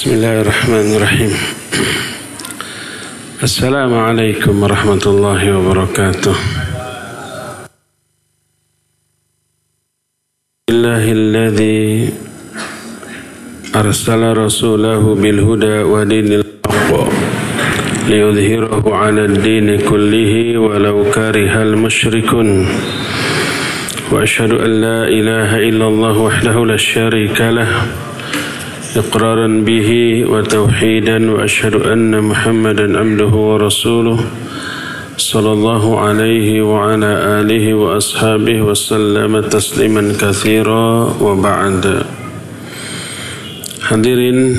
بسم الله الرحمن الرحيم. السلام عليكم ورحمة الله وبركاته. الله الذي أرسل رسوله بالهدى ودين الحق ليظهره على الدين كله ولو كره المشركون. وأشهد أن لا إله إلا الله وحده لا شريك له. إقرارا به وتوحيدا وأشهد أن محمدا عبده ورسوله صلى الله عليه وعلى آله وأصحابه وسلم تسليما كثيرا وبعد Hadirin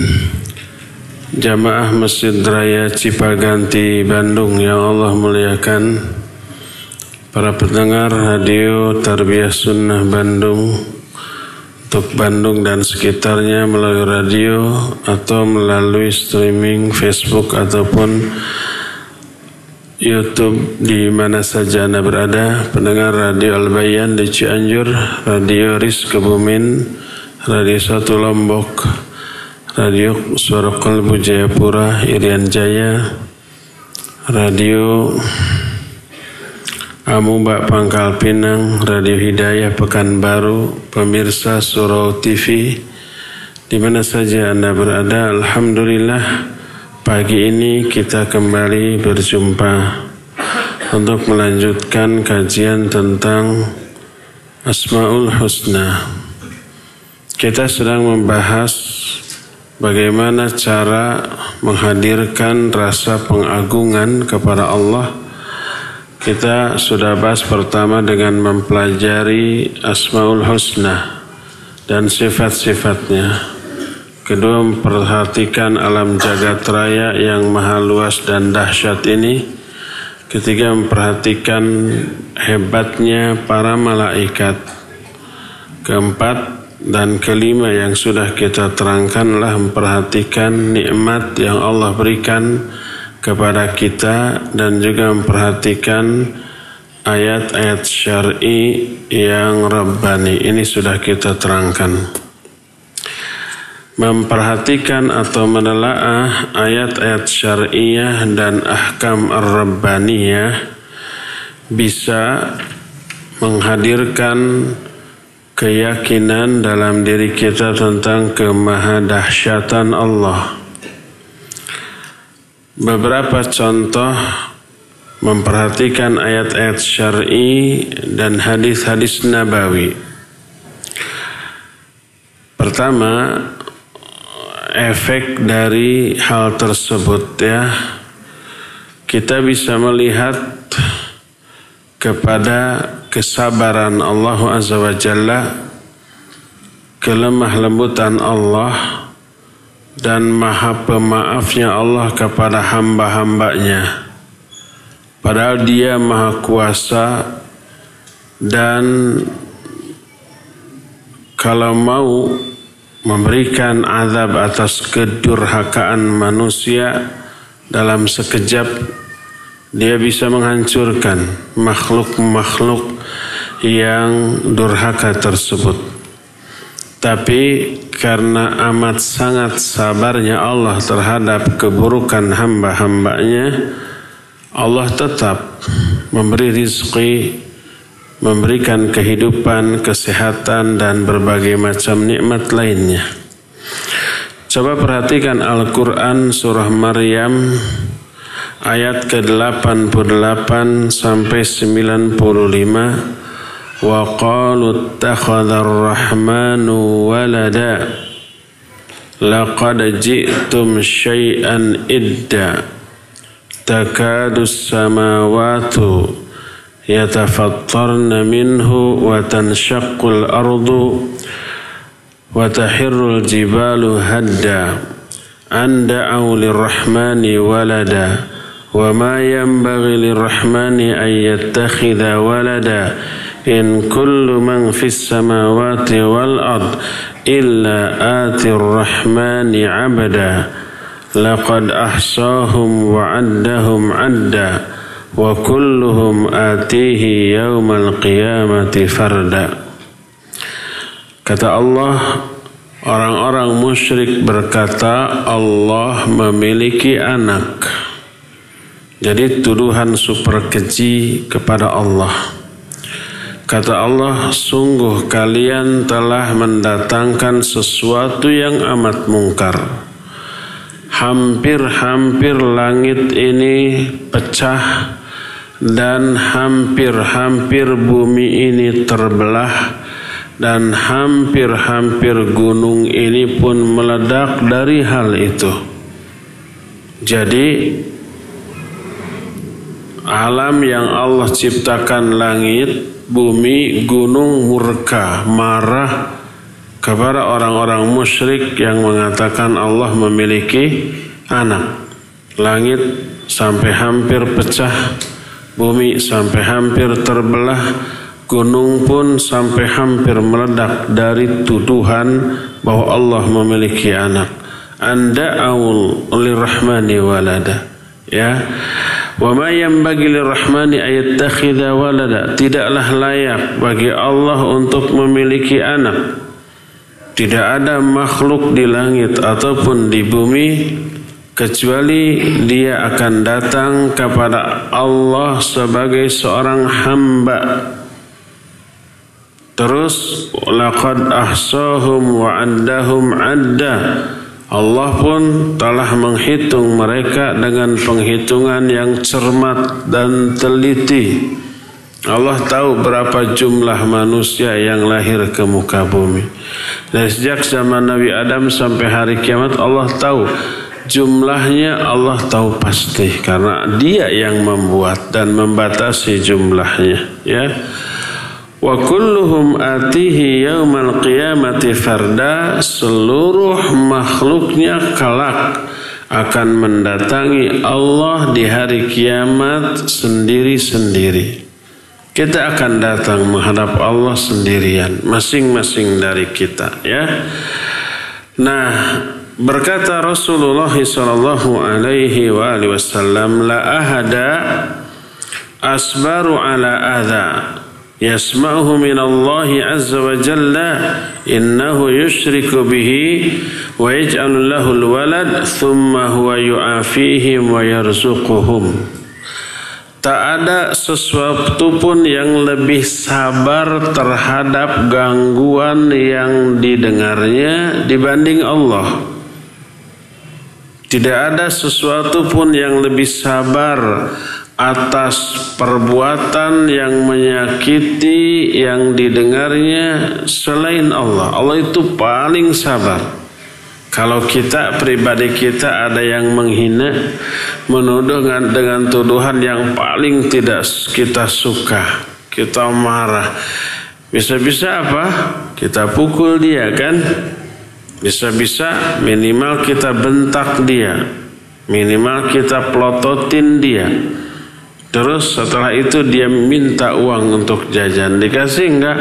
jamaah Masjid Raya Cipaganti Bandung yang Allah muliakan Para pendengar radio Tarbiyah Sunnah Bandung untuk Bandung dan sekitarnya melalui radio atau melalui streaming Facebook ataupun YouTube di mana saja Anda berada, pendengar Radio Al-Bayan di Cianjur, Radio RIS Kebumen, Radio Satu Lombok, Radio Suara Kalbu Jayapura, Irian Jaya, Radio Amuba Pangkal Pinang, Radio Hidayah Pekanbaru, pemirsa Surau TV, di mana saja Anda berada, Alhamdulillah pagi ini kita kembali berjumpa untuk melanjutkan kajian tentang Asmaul Husna. Kita sedang membahas bagaimana cara menghadirkan rasa pengagungan kepada Allah kita sudah bahas pertama dengan mempelajari Asmaul Husna dan sifat-sifatnya. Kedua memperhatikan alam jagat raya yang maha luas dan dahsyat ini. Ketiga memperhatikan hebatnya para malaikat. Keempat dan kelima yang sudah kita terangkanlah memperhatikan nikmat yang Allah berikan kepada kita dan juga memperhatikan ayat-ayat syar'i yang rabbani. Ini sudah kita terangkan. Memperhatikan atau menelaah ayat-ayat syariah dan ahkam ar-rabbaniyah bisa menghadirkan keyakinan dalam diri kita tentang kemahadahsyatan Allah beberapa contoh memperhatikan ayat-ayat syar'i dan hadis-hadis nabawi. Pertama, efek dari hal tersebut ya kita bisa melihat kepada kesabaran Allah Azza wa Jalla kelemah lembutan Allah dan maha pemaafnya Allah kepada hamba-hambanya. Padahal dia maha kuasa dan kalau mau memberikan azab atas kedurhakaan manusia dalam sekejap dia bisa menghancurkan makhluk-makhluk yang durhaka tersebut. Tapi karena amat sangat sabarnya Allah terhadap keburukan hamba-hambanya, Allah tetap memberi rizki, memberikan kehidupan, kesehatan, dan berbagai macam nikmat lainnya. Coba perhatikan Al-Quran surah Maryam ayat ke-88 sampai 95 وقالوا اتخذ الرحمن ولدا لقد جئتم شيئا إدا تكاد السماوات يتفطرن منه وتنشق الأرض وتحر الجبال هدا أن دعوا للرحمن ولدا وما ينبغي للرحمن أن يتخذ ولدا إن كل من في السماوات والأرض إلا آتي الرحمن عبدا لقد أحصاهم وعدهم عدا وكلهم آتيه يوم القيامة فردا Kata Allah, Orang-orang musyrik berkata Allah memiliki anak. Jadi tuduhan super keji kepada Allah. Kata Allah, sungguh kalian telah mendatangkan sesuatu yang amat mungkar. Hampir-hampir langit ini pecah dan hampir-hampir bumi ini terbelah dan hampir-hampir gunung ini pun meledak dari hal itu. Jadi alam yang Allah ciptakan langit, bumi, gunung murka, marah kepada orang-orang musyrik yang mengatakan Allah memiliki anak. Langit sampai hampir pecah, bumi sampai hampir terbelah, gunung pun sampai hampir meledak dari tuduhan bahwa Allah memiliki anak. Anda awul lirrahmani walada. Ya. Wa ma yanbaghi lirrahmani ayattakhidha walada. Tidaklah layak bagi Allah untuk memiliki anak. Tidak ada makhluk di langit ataupun di bumi kecuali dia akan datang kepada Allah sebagai seorang hamba. Terus laqad ahsahum wa addahum adda. Allah pun telah menghitung mereka dengan penghitungan yang cermat dan teliti. Allah tahu berapa jumlah manusia yang lahir ke muka bumi. Dan sejak zaman Nabi Adam sampai hari kiamat Allah tahu jumlahnya Allah tahu pasti karena dia yang membuat dan membatasi jumlahnya ya wa kulluhum atihi yaumal qiyamati farda seluruh makhluknya kelak akan mendatangi Allah di hari kiamat sendiri-sendiri. Kita akan datang menghadap Allah sendirian masing-masing dari kita ya. Nah berkata Rasulullah sallallahu alaihi wasallam la ahada asbaru ala adha يسمعه من الله عز وجل إنه يشرك به ويجعل له الولد ثم هو يعافيهم ويرزقهم Tak ada sesuatu pun yang lebih sabar terhadap gangguan yang didengarnya dibanding Allah. Tidak ada sesuatu pun yang lebih sabar atas perbuatan yang menyakiti yang didengarnya selain Allah. Allah itu paling sabar. Kalau kita pribadi kita ada yang menghina, menuduh dengan tuduhan yang paling tidak kita suka, kita marah. Bisa-bisa apa? Kita pukul dia kan? Bisa-bisa minimal kita bentak dia. Minimal kita pelototin dia. Terus setelah itu dia minta uang untuk jajan. Dikasih enggak?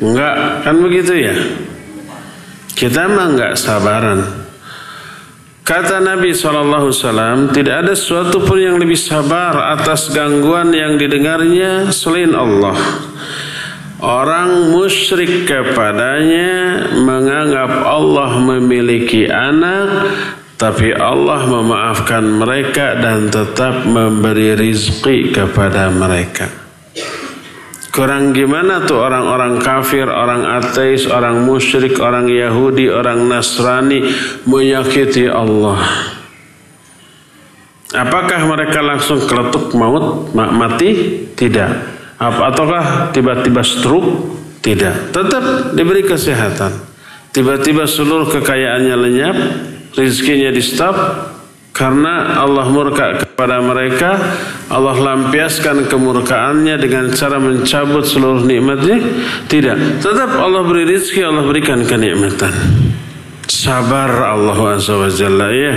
Enggak. Kan begitu ya? Kita mah enggak sabaran. Kata Nabi SAW, tidak ada sesuatu pun yang lebih sabar atas gangguan yang didengarnya selain Allah. Orang musyrik kepadanya menganggap Allah memiliki anak tapi Allah memaafkan mereka dan tetap memberi rizki kepada mereka. Kurang gimana tuh orang-orang kafir, orang ateis, orang musyrik, orang Yahudi, orang Nasrani menyakiti Allah. Apakah mereka langsung keletuk maut, mati? Tidak. Ataukah tiba-tiba stroke? Tidak. Tetap diberi kesehatan. Tiba-tiba seluruh kekayaannya lenyap, rizkinya di stop karena Allah murka kepada mereka. Allah lampiaskan kemurkaannya dengan cara mencabut seluruh nikmatnya. Tidak. Tetap Allah beri rizki Allah berikan kenikmatan. Sabar Allah azza wa jalla ya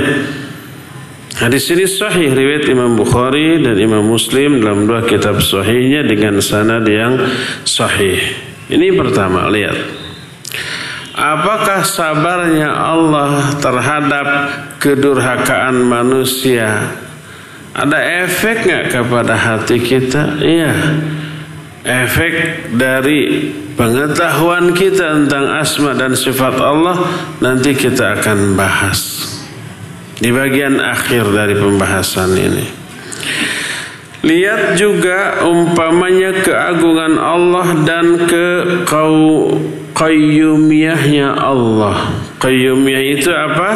Hadis ini sahih riwayat Imam Bukhari dan Imam Muslim dalam dua kitab sahihnya dengan sanad yang sahih. Ini pertama, lihat. Apakah sabarnya Allah terhadap kedurhakaan manusia ada efek nggak kepada hati kita? Iya. efek dari pengetahuan kita tentang asma dan sifat Allah nanti kita akan bahas di bagian akhir dari pembahasan ini. Lihat juga umpamanya keagungan Allah dan ke kau qayyumiyahnya Allah. Qayyumiyah itu apa?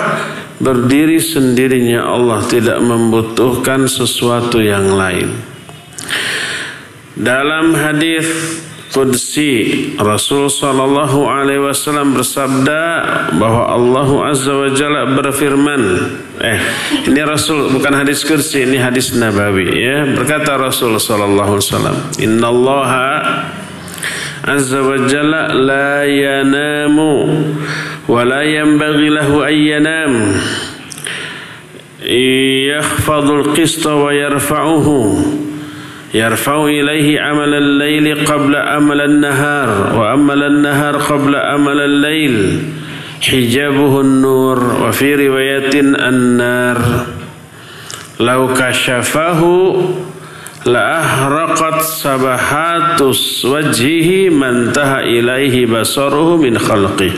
Berdiri sendirinya Allah tidak membutuhkan sesuatu yang lain. Dalam hadis Qudsi Rasul sallallahu alaihi wasallam bersabda bahwa Allah azza wa jalla berfirman eh ini Rasul bukan hadis kursi ini hadis nabawi ya berkata Rasul sallallahu alaihi wasallam innallaha عز وجل لا ينام ولا ينبغي له أن ينام. يخفض القسط ويرفعه. يرفع إليه عمل الليل قبل أمل النهار وأمل النهار قبل أمل الليل. حجابه النور وفي رواية النار. لو كشفه لأهرق Sabahatus wajhihi mantaha ilaihi basaruhu min khalqi.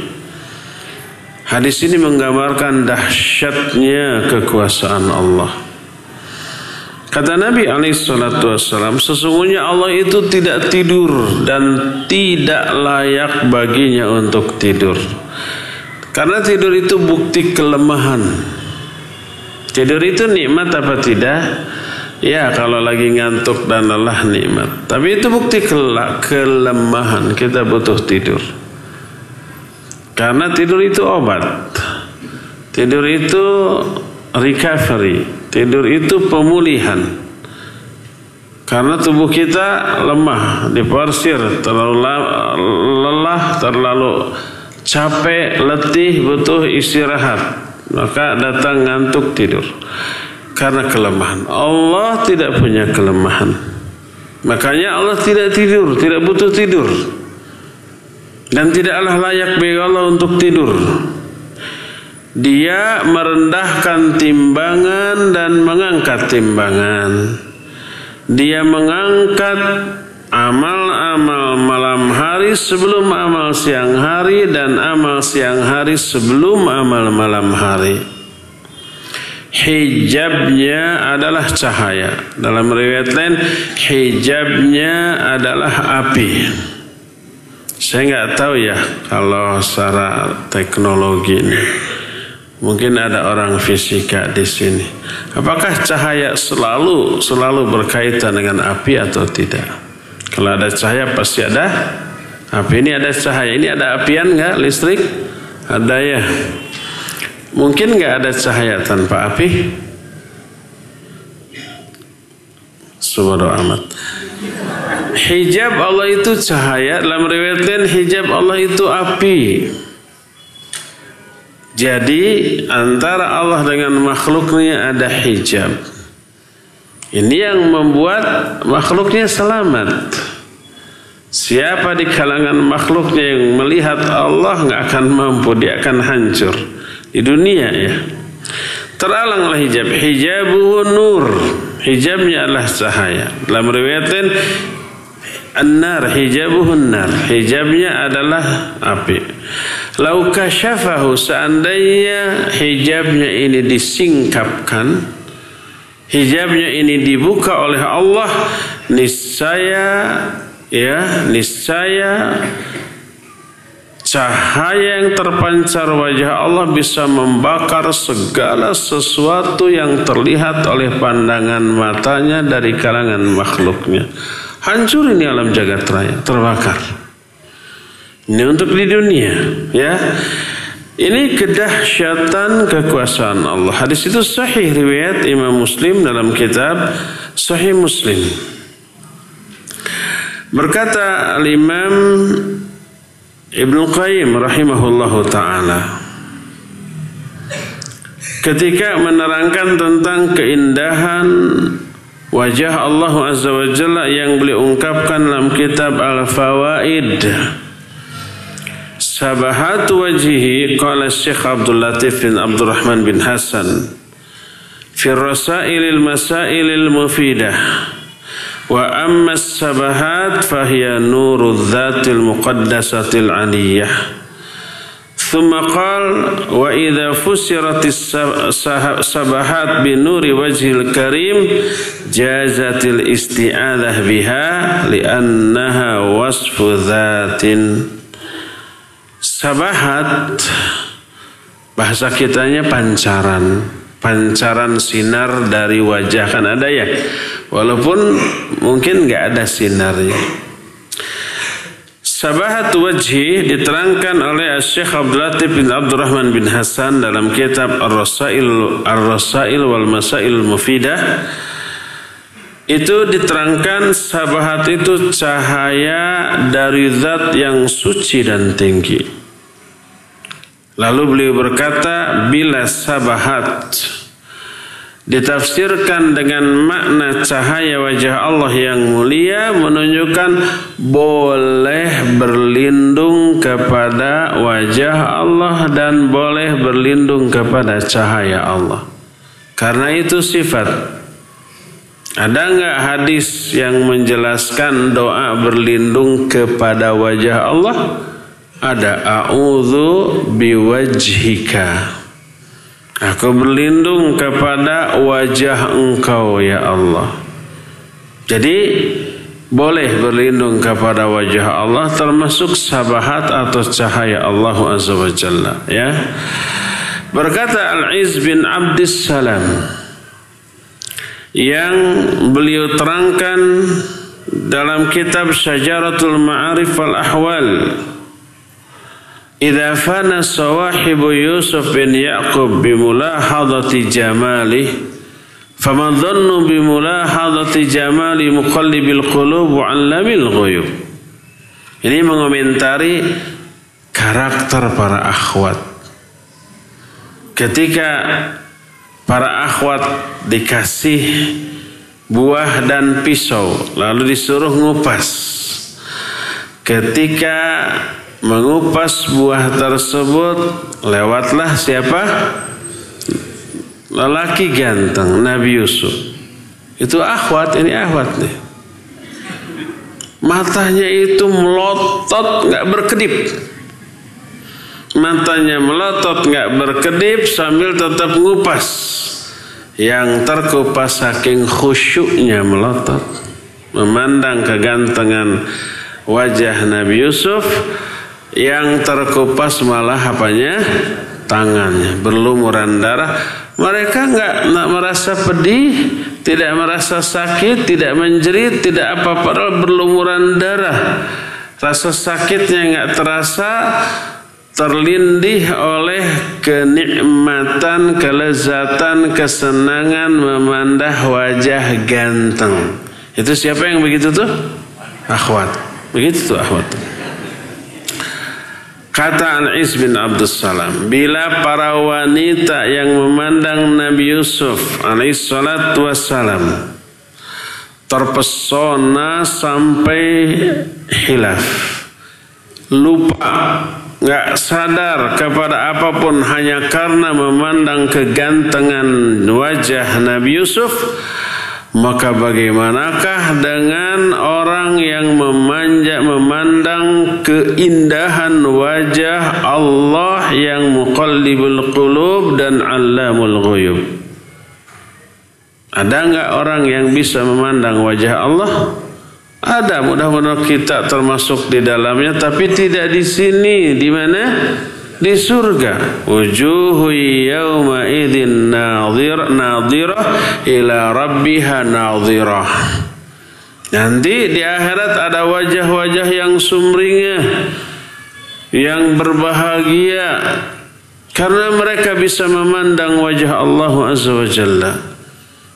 Hadis ini menggambarkan dahsyatnya kekuasaan Allah. Kata Nabi alaihissalatu wassalam, sesungguhnya Allah itu tidak tidur dan tidak layak baginya untuk tidur. Karena tidur itu bukti kelemahan. Tidur itu nikmat apa tidak? Ya kalau lagi ngantuk dan lelah nikmat. Tapi itu bukti kelemahan. Kita butuh tidur. Karena tidur itu obat. Tidur itu recovery Tidur itu pemulihan. Karena tubuh kita lemah, diporsir, terlalu lelah, terlalu capek, letih, butuh istirahat. Maka datang ngantuk tidur. Karena kelemahan. Allah tidak punya kelemahan. Makanya Allah tidak tidur, tidak butuh tidur. Dan tidaklah layak bagi Allah untuk tidur. Dia merendahkan timbangan dan mengangkat timbangan. Dia mengangkat amal-amal malam hari sebelum amal siang hari dan amal siang hari sebelum amal malam hari. Hijabnya adalah cahaya. Dalam riwayat lain, hijabnya adalah api. Saya nggak tahu ya kalau secara teknologi ini. Mungkin ada orang fisika di sini. Apakah cahaya selalu selalu berkaitan dengan api atau tidak? Kalau ada cahaya pasti ada api. Ini ada cahaya. Ini ada apian nggak listrik? Ada ya. Mungkin nggak ada cahaya tanpa api? Subhanallah amat. Hijab Allah itu cahaya. Dalam riwayat lain hijab Allah itu api. Jadi antara Allah dengan makhluknya ada hijab. Ini yang membuat makhluknya selamat. Siapa di kalangan makhluknya yang melihat Allah nggak akan mampu, dia akan hancur di dunia ya. Teralanglah hijab. Hijabuhu nur. Hijabnya adalah cahaya. Dalam riwayat lain, an-nar hijabuhu nar. Hijabnya adalah api. Lau kasyafahu seandainya hijabnya ini disingkapkan, hijabnya ini dibuka oleh Allah, niscaya ya, niscaya cahaya yang terpancar wajah Allah bisa membakar segala sesuatu yang terlihat oleh pandangan matanya dari kalangan makhluknya. Hancur ini alam jagat raya, terbakar. Ini untuk di dunia, ya. Ini kedahsyatan kekuasaan Allah. Hadis itu sahih riwayat Imam Muslim dalam kitab Sahih Muslim. Berkata Al-Imam Ibn Qayyim rahimahullahu taala. Ketika menerangkan tentang keindahan wajah Allah Azza wa Jalla yang beliau ungkapkan dalam kitab Al-Fawaid. Sabahat wajhi qala Syekh Abdul Latif bin Abdul Rahman bin Hasan fi rasailil masailil mufidah وأما السبهات فهي نور الذات المقدسة العلية. ثم قال وإذا فسرت السبهات بنور وجه الكريم جازت الاستعاذة بها لأنها وصف ذات. سبهات bahasa kitanya pancaran. Pancaran sinar dari wajah kan ada ya? Walaupun mungkin nggak ada sinarnya. Sabahat wajhi diterangkan oleh Syekh Abdul Latif bin Abdurrahman bin Hasan dalam kitab Ar-Rasail Ar-Rasail wal Masail Mufidah. Itu diterangkan sabahat itu cahaya dari zat yang suci dan tinggi. Lalu beliau berkata bila sabahat ditafsirkan dengan makna cahaya wajah Allah yang mulia menunjukkan boleh berlindung kepada wajah Allah dan boleh berlindung kepada cahaya Allah. Karena itu sifat. Ada nggak hadis yang menjelaskan doa berlindung kepada wajah Allah? Ada. A'udhu biwajhika. Aku berlindung kepada wajah engkau ya Allah. Jadi boleh berlindung kepada wajah Allah termasuk sabahat atau cahaya Allah Azza wa Jalla ya. Berkata Al-Iz bin Abdus Salam yang beliau terangkan dalam kitab Syajaratul Ma'arif Idza fana sawahibu Yusuf bin Yaqub bimulahadati jamali faman dhannu bimulahadati jamali muqallibil qulub wa 'allamil ghuyub. Ini mengomentari karakter para akhwat. Ketika para akhwat dikasih buah dan pisau lalu disuruh ngupas. Ketika mengupas buah tersebut lewatlah siapa? Lelaki ganteng Nabi Yusuf. Itu akhwat ini akhwat nih. Matanya itu melotot nggak berkedip. Matanya melotot nggak berkedip sambil tetap mengupas yang terkupas saking khusyuknya melotot. Memandang kegantengan wajah Nabi Yusuf yang terkupas malah apanya tangannya berlumuran darah mereka nggak merasa pedih tidak merasa sakit tidak menjerit tidak apa-apa berlumuran darah rasa sakitnya nggak terasa terlindih oleh kenikmatan, kelezatan, kesenangan memandang wajah ganteng. Itu siapa yang begitu tuh? Akhwat. Begitu tuh akhwat. Kata Al-Is bin Abdul Salam, bila para wanita yang memandang Nabi Yusuf alaihissalatu wassalam terpesona sampai hilaf, lupa, nggak sadar kepada apa pun hanya karena memandang kegantengan wajah Nabi Yusuf, maka bagaimanakah dengan orang yang memandang keindahan wajah Allah yang muqallibul qulub dan allamul ghuyub? Ada enggak orang yang bisa memandang wajah Allah? Ada, mudah-mudahan kita termasuk di dalamnya tapi tidak di sini, di mana? Di surga. Wujuhu yawma idzin nadhir nadhirah ila rabbiha nadhirah. Nanti di akhirat ada wajah-wajah yang sumringah yang berbahagia. Karena mereka bisa memandang wajah Allah Azza wa Jalla.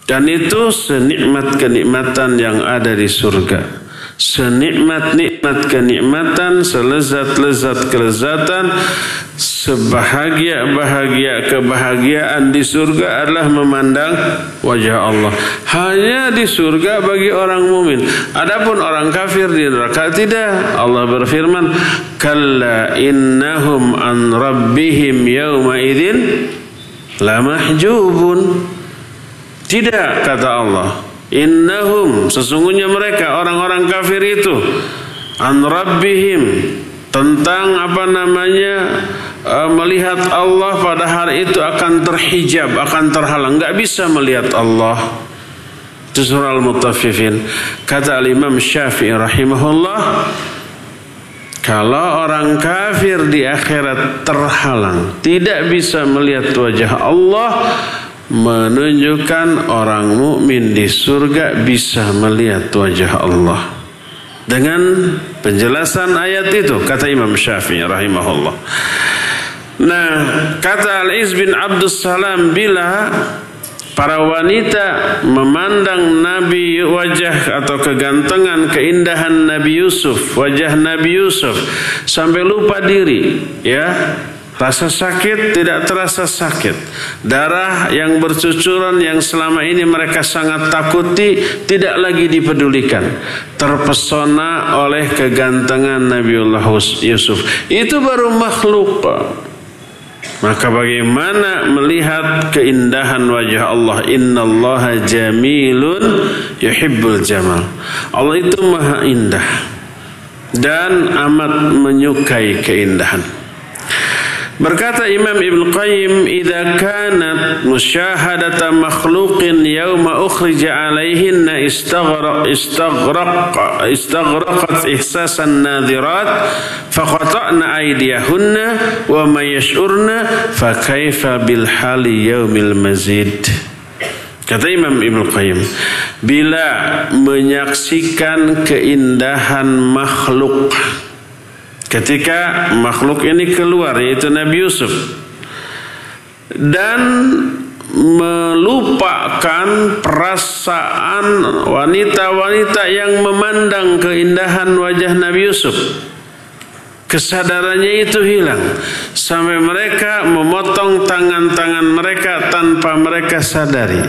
Dan itu senikmat kenikmatan yang ada di surga senikmat-nikmat kenikmatan, selezat-lezat kelezatan, sebahagia-bahagia kebahagiaan di surga adalah memandang wajah Allah. Hanya di surga bagi orang mumin. Adapun orang kafir di neraka tidak. Allah berfirman, "Kalla innahum an rabbihim yawma idzin lamahjubun." Tidak kata Allah Innahum sesungguhnya mereka orang-orang kafir itu an rabbihim tentang apa namanya uh, melihat Allah pada hari itu akan terhijab, akan terhalang, nggak bisa melihat Allah. Itu surah Al-Mutaffifin. Kata Al-Imam Syafi'i rahimahullah, kalau orang kafir di akhirat terhalang, tidak bisa melihat wajah Allah, menunjukkan orang mukmin di surga bisa melihat wajah Allah. Dengan penjelasan ayat itu kata Imam Syafi'i rahimahullah. Nah, kata Al-Iz bin Abdus Salam bila para wanita memandang Nabi wajah atau kegantengan keindahan Nabi Yusuf, wajah Nabi Yusuf sampai lupa diri, ya Rasa sakit tidak terasa sakit. Darah yang bercucuran yang selama ini mereka sangat takuti tidak lagi dipedulikan. Terpesona oleh kegantengan Nabiullah Yusuf. Itu baru makhluk. Maka bagaimana melihat keindahan wajah Allah? Innallaha jamilun yuhibbul jamal. Allah itu maha indah dan amat menyukai keindahan. Berkata Imam Ibn Qayyim, "Idza kanat musyahadata makhluqin yawma ukhrija 'alayhinna istaghraq istaghraq istaghraqat ihsasan nadhirat faqata'na aydiyahunna wa ma yash'urna fa kaifa bil hali yawmil mazid." Kata Imam Ibn Qayyim, bila menyaksikan keindahan makhluk ketika makhluk ini keluar yaitu Nabi Yusuf dan melupakan perasaan wanita-wanita yang memandang keindahan wajah Nabi Yusuf. Kesadarannya itu hilang sampai mereka memotong tangan-tangan mereka tanpa mereka sadari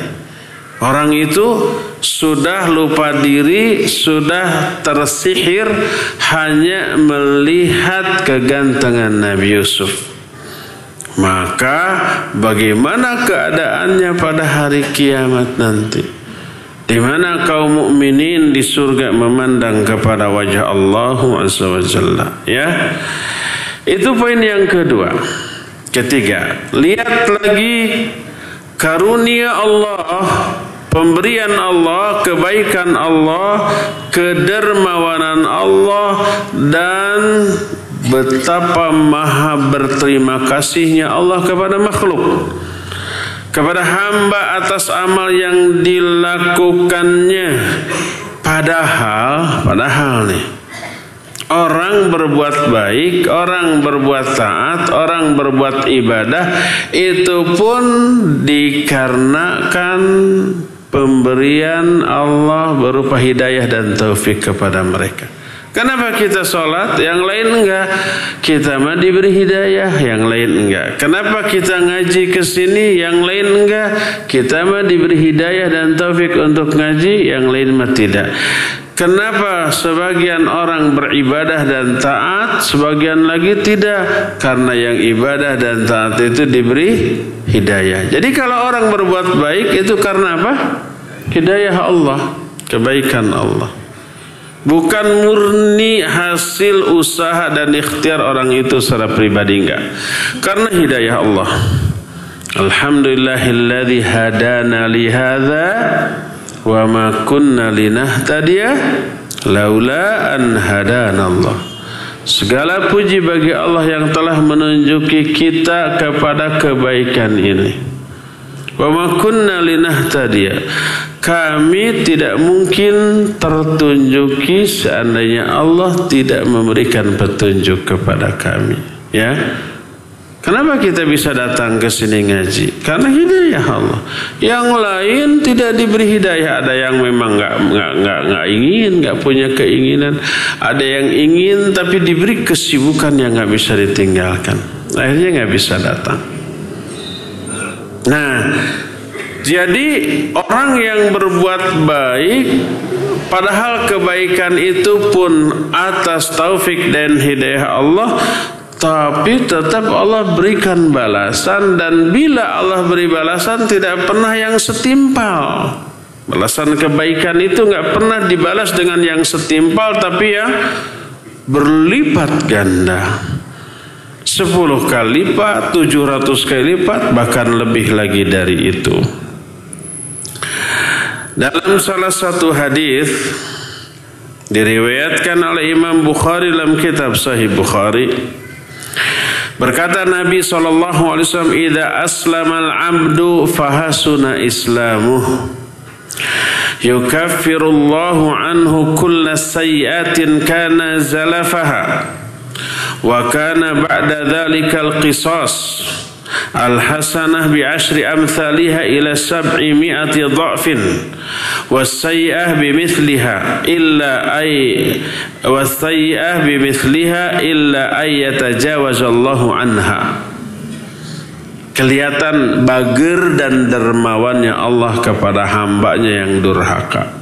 Orang itu sudah lupa diri, sudah tersihir hanya melihat kegantengan Nabi Yusuf. Maka bagaimana keadaannya pada hari kiamat nanti? Di mana kaum mukminin di surga memandang kepada wajah Allah Jalla, ya. Itu poin yang kedua. Ketiga, lihat lagi karunia Allah pemberian Allah, kebaikan Allah, kedermawanan Allah dan betapa maha berterima kasihnya Allah kepada makhluk. Kepada hamba atas amal yang dilakukannya. Padahal padahal nih Orang berbuat baik, orang berbuat taat, orang berbuat ibadah itu pun dikarenakan pemberian Allah berupa hidayah dan taufik kepada mereka. Kenapa kita sholat, yang lain enggak? Kita mah diberi hidayah, yang lain enggak. Kenapa kita ngaji ke sini, yang lain enggak? Kita mah diberi hidayah dan taufik untuk ngaji, yang lain mah tidak. Kenapa sebagian orang beribadah dan taat, sebagian lagi tidak? Karena yang ibadah dan taat itu diberi hidayah. Jadi kalau orang berbuat baik itu karena apa? Hidayah Allah, kebaikan Allah. Bukan murni hasil usaha dan ikhtiar orang itu secara pribadi enggak. Karena hidayah Allah. Alhamdulillahilladzi hadana li hadza wa ma kunna linahtadiya laula an hadanallah segala puji bagi Allah yang telah menunjuki kita kepada kebaikan ini. Wa ma kunna linahtadiya. Kami tidak mungkin tertunjuki seandainya Allah tidak memberikan petunjuk kepada kami. Ya Kenapa kita bisa datang ke sini ngaji? Karena hidayah Allah. Yang lain tidak diberi hidayah. Ada yang memang nggak nggak nggak nggak ingin, nggak punya keinginan. Ada yang ingin tapi diberi kesibukan yang nggak bisa ditinggalkan. Akhirnya nggak bisa datang. Nah, jadi orang yang berbuat baik Padahal kebaikan itu pun atas taufik dan hidayah Allah tapi tetap Allah berikan balasan dan bila Allah beri balasan tidak pernah yang setimpal. Balasan kebaikan itu nggak pernah dibalas dengan yang setimpal tapi yang berlipat ganda. Sepuluh kali lipat, tujuh ratus kali lipat, bahkan lebih lagi dari itu. Dalam salah satu hadis diriwayatkan oleh Imam Bukhari dalam kitab Sahih Bukhari berkata Nabi sallallahu alaihi wasallam idza aslama al-'abdu fahasuna islamuh يكفر الله عنه كل سيئات كان زلفها وكان al-hasanah bi ashri amthaliha ila sab'i mi'ati dha'fin was-sayyi'ah bi mithliha illa ay was-sayyi'ah bi mithliha illa ay yatajawazallahu anha. Kelihatan bager dan dermawannya Allah kepada hambanya yang durhaka.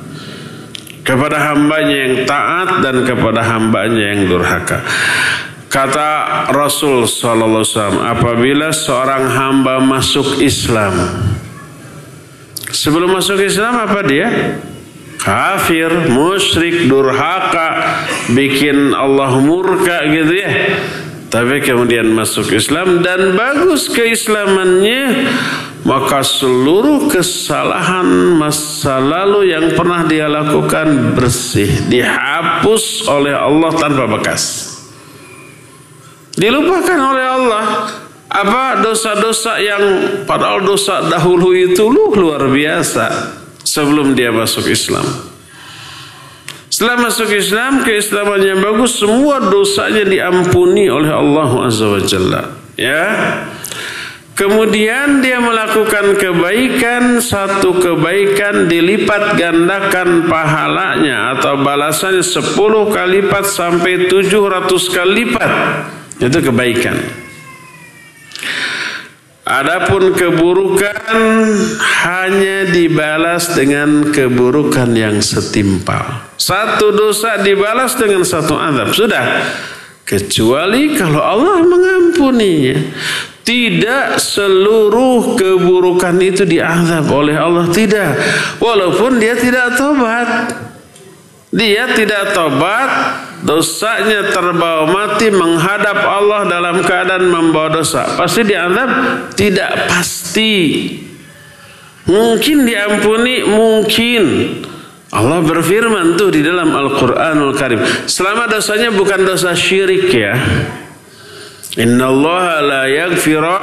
Kepada hambanya yang taat dan kepada hambanya yang durhaka kata Rasul Sallallahu Alaihi Wasallam apabila seorang hamba masuk Islam sebelum masuk Islam apa dia? Kafir musyrik durhaka bikin Allah murka gitu ya. Tapi kemudian masuk Islam dan bagus keislamannya maka seluruh kesalahan masa lalu yang pernah dia lakukan bersih dihapus oleh Allah tanpa bekas dilupakan oleh Allah apa dosa-dosa yang padahal dosa dahulu itu luar biasa sebelum dia masuk Islam setelah masuk Islam, keislamannya bagus, semua dosanya diampuni oleh Allah Azza wa Jalla. Ya. Kemudian dia melakukan kebaikan, satu kebaikan dilipat gandakan pahalanya atau balasannya 10 kali lipat sampai 700 kali lipat. Itu kebaikan. Adapun keburukan hanya dibalas dengan keburukan yang setimpal. Satu dosa dibalas dengan satu azab. Sudah. Kecuali kalau Allah mengampuninya. Tidak seluruh keburukan itu diazab oleh Allah. Tidak. Walaupun dia tidak tobat. Dia tidak tobat dosanya terbawa mati menghadap Allah dalam keadaan membawa dosa. Pasti dianggap tidak pasti. Mungkin diampuni? Mungkin. Allah berfirman tuh di dalam Al-Quranul Karim. Selama dosanya bukan dosa syirik ya. Inna Allah la yaghfira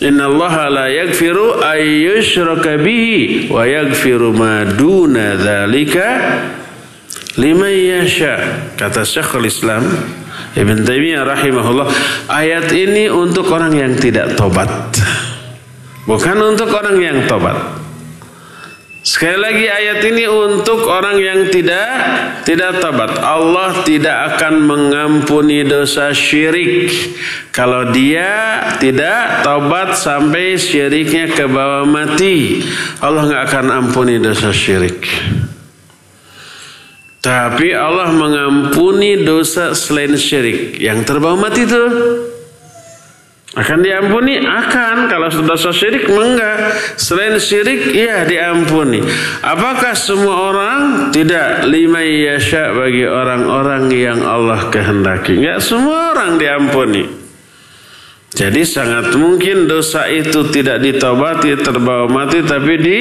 Inna Allah la yaghfiru ayyushraka bihi wa yaghfiru ma duna liman yasha kata Syekhul Islam Ibn Taimiyah rahimahullah ayat ini untuk orang yang tidak tobat bukan untuk orang yang tobat Sekali lagi ayat ini untuk orang yang tidak tidak tobat. Allah tidak akan mengampuni dosa syirik kalau dia tidak tobat sampai syiriknya ke bawah mati. Allah nggak akan ampuni dosa syirik. Tapi Allah mengampuni dosa selain syirik. Yang terbawa mati itu akan diampuni? Akan. Kalau dosa syirik enggak. Selain syirik iya diampuni. Apakah semua orang? Tidak. Lima yasha bagi orang-orang yang Allah kehendaki. Enggak semua orang diampuni. Jadi sangat mungkin dosa itu tidak ditobati terbawa mati tapi di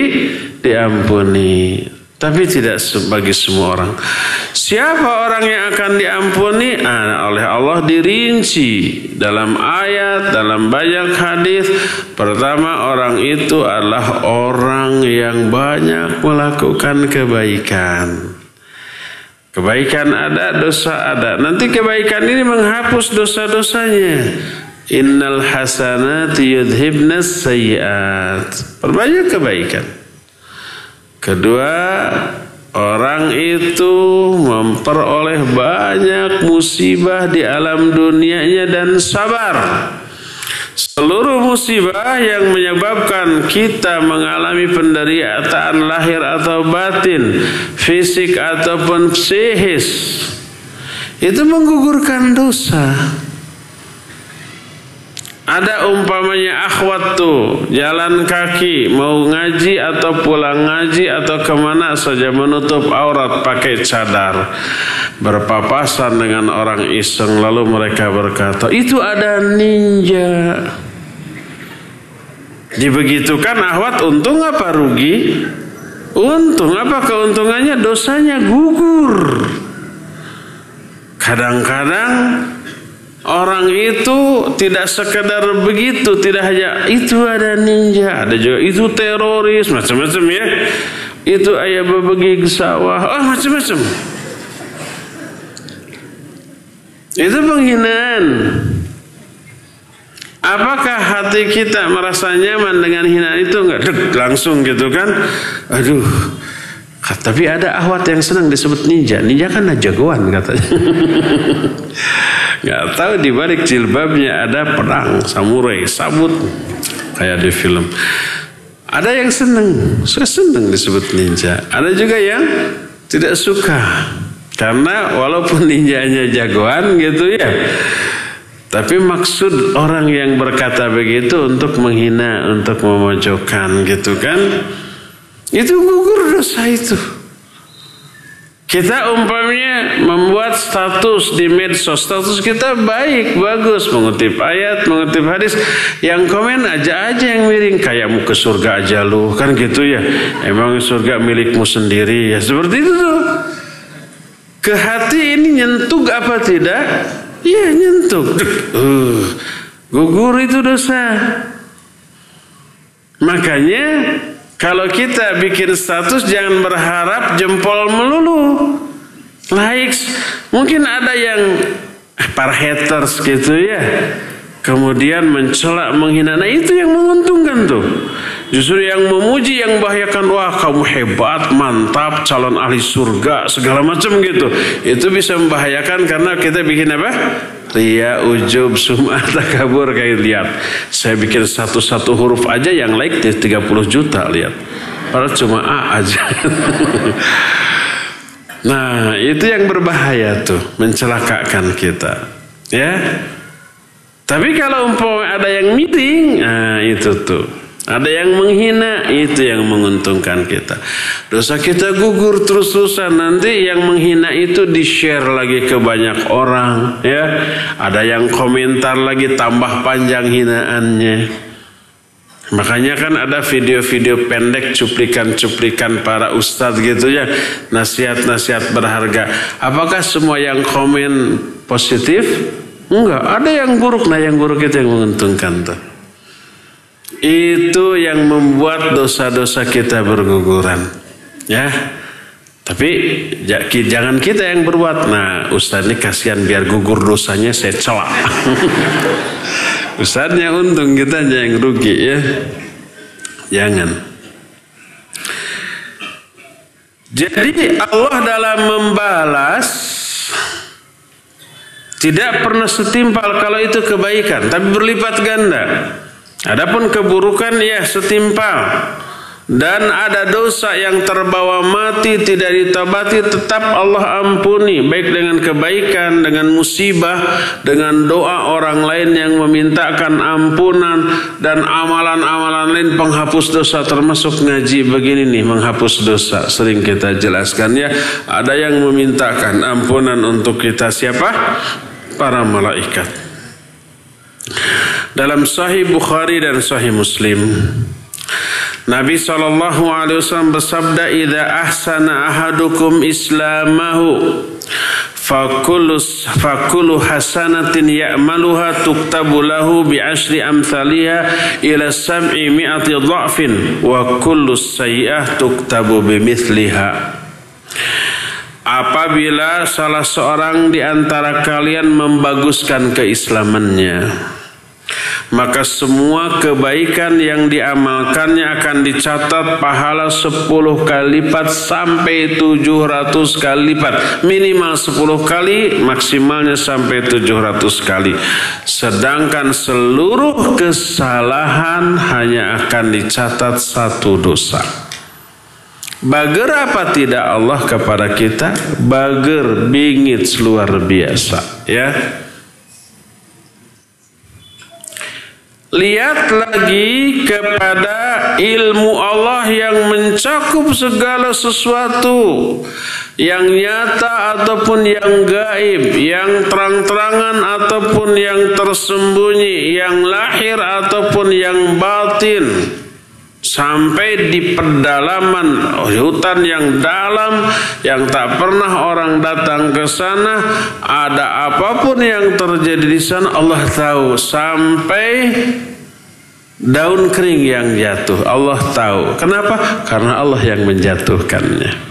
diampuni. Tapi tidak bagi semua orang. Siapa orang yang akan diampuni? Nah, oleh Allah dirinci dalam ayat, dalam banyak hadis. Pertama orang itu adalah orang yang banyak melakukan kebaikan. Kebaikan ada, dosa ada. Nanti kebaikan ini menghapus dosa-dosanya. Innal hasanati yudhibnas sayiat. Perbanyak kebaikan. Kedua, orang itu memperoleh banyak musibah di alam dunianya dan sabar. Seluruh musibah yang menyebabkan kita mengalami penderitaan lahir atau batin, fisik ataupun psikis, itu menggugurkan dosa. Ada umpamanya akhwat tuh jalan kaki mau ngaji atau pulang ngaji atau ke mana saja menutup aurat pakai cadar. Berpapasan dengan orang iseng lalu mereka berkata itu ada ninja. Dibegitukan akhwat untung apa rugi? Untung apa keuntungannya? Dosanya gugur. Kadang-kadang Orang itu tidak sekedar begitu, tidak hanya itu ada ninja, ada juga itu teroris, macam-macam ya. Itu ayah berbagi sawah, oh macam-macam. Itu penghinaan. Apakah hati kita merasa nyaman dengan hinaan itu enggak? Dek, langsung gitu kan? Aduh, tapi ada ahwat yang senang disebut ninja. Ninja kan jagoan katanya. nggak tahu di balik jilbabnya ada pedang samurai sabut. Kayak di film. Ada yang seneng suka seneng disebut ninja. Ada juga yang tidak suka. Karena walaupun ninjanya jagoan gitu ya tapi maksud orang yang berkata begitu untuk menghina untuk memojokkan gitu kan itu gugur dosa itu. Kita umpamanya membuat status di medsos, status kita baik, bagus, mengutip ayat, mengutip hadis. Yang komen aja aja yang miring, kayak mau ke surga aja lu, kan gitu ya. Emang surga milikmu sendiri ya, seperti itu tuh. Ke hati ini nyentuh apa tidak? Iya nyentuh. Uh, gugur itu dosa. Makanya kalau kita bikin status jangan berharap jempol melulu. Likes. Mungkin ada yang para haters gitu ya. Kemudian mencela, menghina. Nah itu yang menguntungkan tuh. Justru yang memuji, yang membahayakan. Wah kamu hebat, mantap, calon ahli surga, segala macam gitu. Itu bisa membahayakan karena kita bikin apa? Ria, ujub, sum'ah, takabur kayak lihat. Saya bikin satu-satu huruf aja yang like 30 juta lihat. Padahal cuma A aja. nah, itu yang berbahaya tuh, mencelakakan kita. Ya. Tapi kalau umpamanya ada yang meeting, nah itu tuh. Ada yang menghina, itu yang menguntungkan kita. Dosa kita gugur terus-terusan. Nanti yang menghina itu di-share lagi ke banyak orang. ya. Ada yang komentar lagi tambah panjang hinaannya. Makanya kan ada video-video pendek cuplikan-cuplikan para ustadz gitu ya. Nasihat-nasihat berharga. Apakah semua yang komen positif? Enggak, ada yang buruk. Nah yang buruk itu yang menguntungkan tuh. Itu yang membuat dosa-dosa kita berguguran. Ya. Tapi jangan kita yang berbuat. Nah, Ustaz ini kasihan biar gugur dosanya saya celak. Ustaznya untung kita yang rugi ya. Jangan. Jadi Allah dalam membalas tidak pernah setimpal kalau itu kebaikan, tapi berlipat ganda. Adapun keburukan ya setimpal dan ada dosa yang terbawa mati tidak ditabati tetap Allah ampuni. Baik dengan kebaikan dengan musibah dengan doa orang lain yang memintakan ampunan dan amalan-amalan lain penghapus dosa termasuk ngaji begini nih menghapus dosa. Sering kita jelaskan ya. Ada yang memintakan ampunan untuk kita siapa? Para malaikat. Dalam Sahih Bukhari dan Sahih Muslim Nabi sallallahu alaihi wasallam bersabda idza ahsana ahadukum islamahu fakulu fakulu hasanatin ya'maluha tuktabu lahu bi ashri amthaliha ila sab'i mi'ati dha'fin wa kullu sayyi'ah tuktabu bimithliha Apabila salah seorang di antara kalian membaguskan keislamannya maka semua kebaikan yang diamalkannya akan dicatat pahala 10 kali lipat sampai 700 kali lipat minimal 10 kali maksimalnya sampai 700 kali sedangkan seluruh kesalahan hanya akan dicatat satu dosa Bager apa tidak Allah kepada kita? Bager bingit luar biasa, ya. Lihat lagi kepada ilmu Allah yang mencakup segala sesuatu. Yang nyata ataupun yang gaib, yang terang-terangan ataupun yang tersembunyi, yang lahir ataupun yang batin sampai di pedalaman hutan yang dalam yang tak pernah orang datang ke sana ada apa pun yang terjadi di sana Allah tahu. Sampai daun kering yang jatuh Allah tahu. Kenapa? Karena Allah yang menjatuhkannya.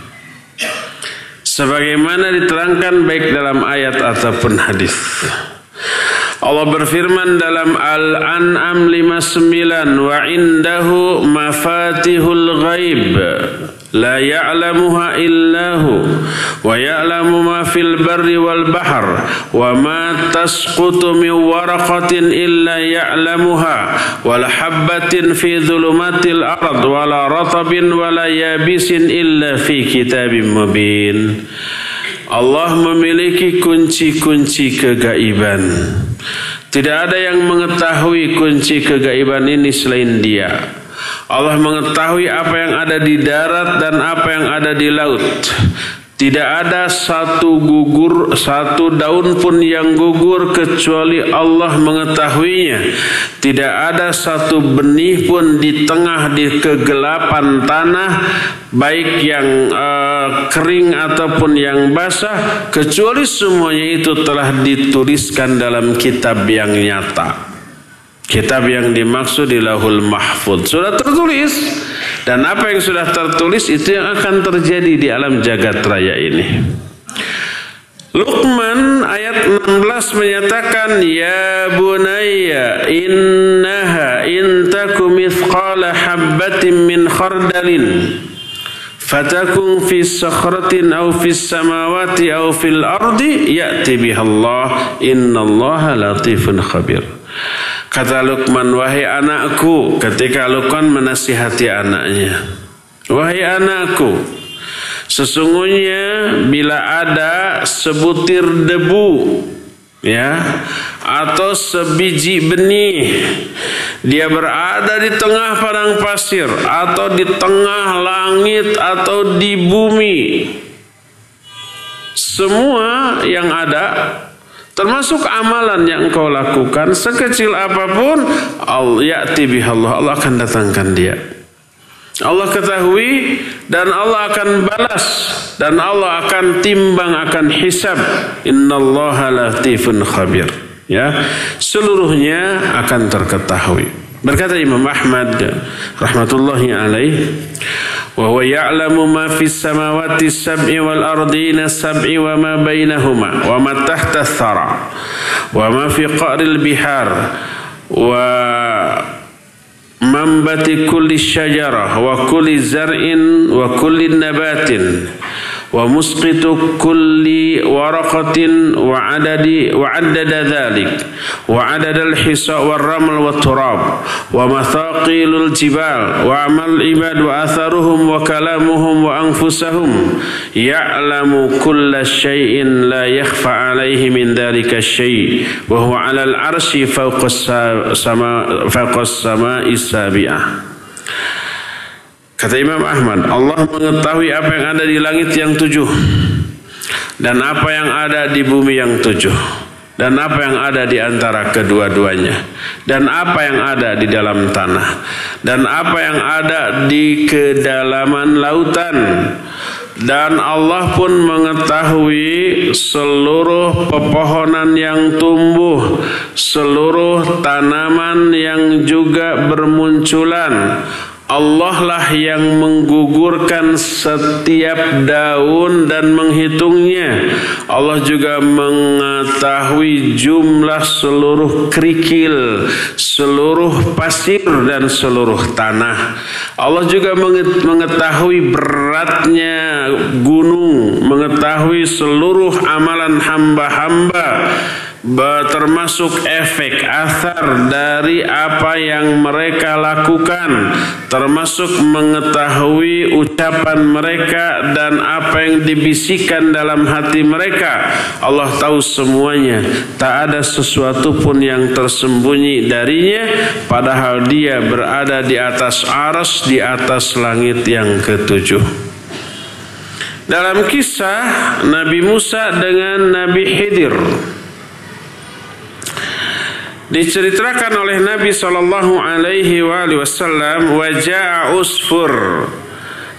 Sebagaimana diterangkan baik dalam ayat ataupun hadis Allah berfirman dalam Al-An'am 59 wa indahu mafatihul ghaib la ya'lamuha illahu wa ya'lamu ma fil barri wal bahr wa ma tasqutu min waraqatin illa ya'lamuha wal habbatin fi dhulumatil ard wala ratabin wala yabisin illa fi kitabim mubin Allah memiliki kunci-kunci kegaiban. Tidak ada yang mengetahui kunci kegaiban ini selain Dia. Allah mengetahui apa yang ada di darat dan apa yang ada di laut. Tidak ada satu gugur, satu daun pun yang gugur kecuali Allah mengetahuinya. Tidak ada satu benih pun di tengah di kegelapan tanah, baik yang uh, kering ataupun yang basah, kecuali semuanya itu telah dituliskan dalam kitab yang nyata. Kitab yang dimaksud di lahul mahfud sudah tertulis dan apa yang sudah tertulis itu yang akan terjadi di alam jagat raya ini. Luqman ayat 16 menyatakan ya bunayya innaha in takum mithqala habbatin min khardalin fatakun fi sakhratin aw fi samawati aw fil ardi ya'ti biha Allah innallaha latifun khabir Kata Luqman, wahai anakku, ketika Luqman menasihati anaknya. Wahai anakku, sesungguhnya bila ada sebutir debu ya atau sebiji benih dia berada di tengah padang pasir atau di tengah langit atau di bumi semua yang ada Termasuk amalan yang engkau lakukan sekecil apa pun Allah bihallah Allah akan datangkan dia. Allah ketahui dan Allah akan balas dan Allah akan timbang akan hisab. Innallaha latifun khabir. Ya, seluruhnya akan terketahui. Berkata Imam Ahmad rahmatullahi alaih وهو يعلم ما في السماوات السبع والأرضين السبع وما بينهما وما تحت الثرى وما في قعر البحار ومنبت كل الشجرة وكل زرع وكل نبات ومسقط كل ورقة وعدد وعدد ذلك. وعدد الحصى والرمل والتراب ومثاقيل الجبال وأعمال العباد وأثرهم وكلامهم وأنفسهم يعلم كل شيء لا يخفى عليه من ذلك الشيء. وهو على العرش فوق السماء فوق السماء السابعة. Kata Imam Ahmad, Allah mengetahui apa yang ada di langit yang tujuh dan apa yang ada di bumi yang tujuh dan apa yang ada di antara kedua-duanya dan apa yang ada di dalam tanah dan apa yang ada di kedalaman lautan. Dan Allah pun mengetahui seluruh pepohonan yang tumbuh, seluruh tanaman yang juga bermunculan, Allah lah yang menggugurkan setiap daun dan menghitungnya. Allah juga mengetahui jumlah seluruh kerikil, seluruh pasir dan seluruh tanah. Allah juga mengetahui beratnya gunung, mengetahui seluruh amalan hamba-hamba termasuk efek asar dari apa yang mereka lakukan termasuk mengetahui ucapan mereka dan apa yang dibisikkan dalam hati mereka. Allah tahu semuanya. Tak ada sesuatu pun yang tersembunyi darinya padahal dia berada di atas aras di atas langit yang ketujuh. Dalam kisah Nabi Musa dengan Nabi Khidir diceritakan oleh Nabi sallallahu alaihi wasallam wajaa usfur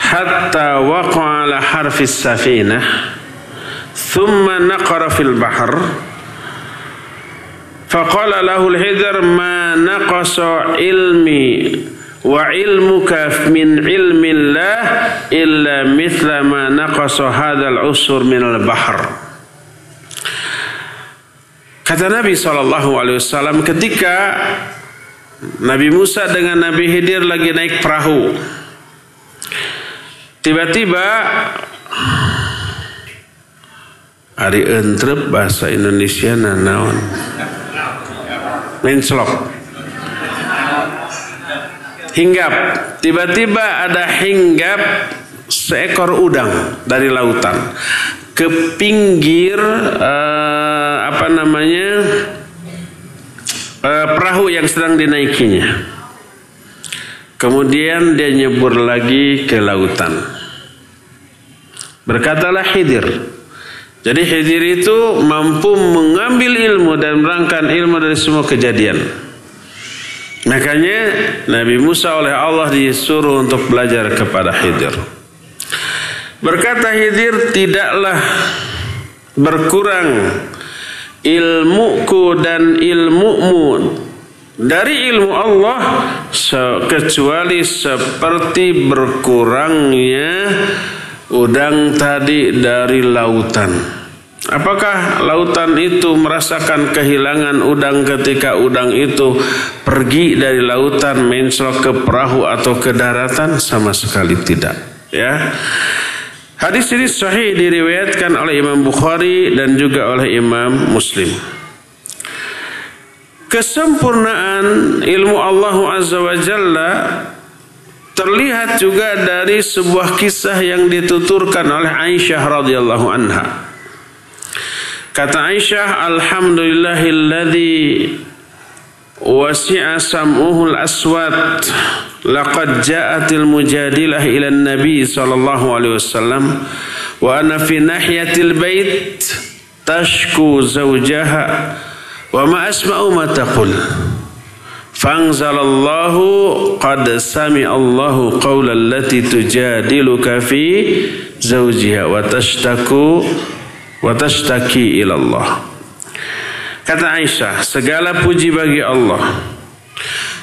hatta waqa'a ala harfi safinah thumma naqara fil bahr faqala lahu al-hidr ma naqasa ilmi wa ilmuka min ilmi Allah illa mithla ma naqasa hadzal usur min al-bahr Kata Nabi SAW ketika Nabi Musa dengan Nabi Khidir lagi naik perahu. Tiba-tiba Ari entrep bahasa Indonesia nanaon. Menclok. Hinggap. Tiba-tiba ada hinggap seekor udang dari lautan ke pinggir uh, apa namanya uh, perahu yang sedang dinaikinya. Kemudian dia nyebur lagi ke lautan. Berkatalah Khidir. Jadi Khidir itu mampu mengambil ilmu dan merangkan ilmu dari semua kejadian. Makanya Nabi Musa oleh Allah disuruh untuk belajar kepada Khidir. Berkata Khidir tidaklah berkurang ilmuku dan ilmumu dari ilmu Allah kecuali seperti berkurangnya udang tadi dari lautan. Apakah lautan itu merasakan kehilangan udang ketika udang itu pergi dari lautan menclok ke perahu atau ke daratan? Sama sekali tidak. Ya. Hadis ini sahih diriwayatkan oleh Imam Bukhari dan juga oleh Imam Muslim. Kesempurnaan ilmu Allah Azza wa Jalla terlihat juga dari sebuah kisah yang dituturkan oleh Aisyah radhiyallahu anha. Kata Aisyah, Alhamdulillahilladzi wasi'a sam'uhul aswat laqad ja'atil mujadilah ila nabi sallallahu alaihi wasallam wa ana fi nahiyatil bait tashku zawjaha wa ma asma'u ma taqul. Fanzalallahu qad sami qawla allati tujadiluka fi zawjiha wa tashtaku wa tashtaki Kata Aisyah, segala puji bagi Allah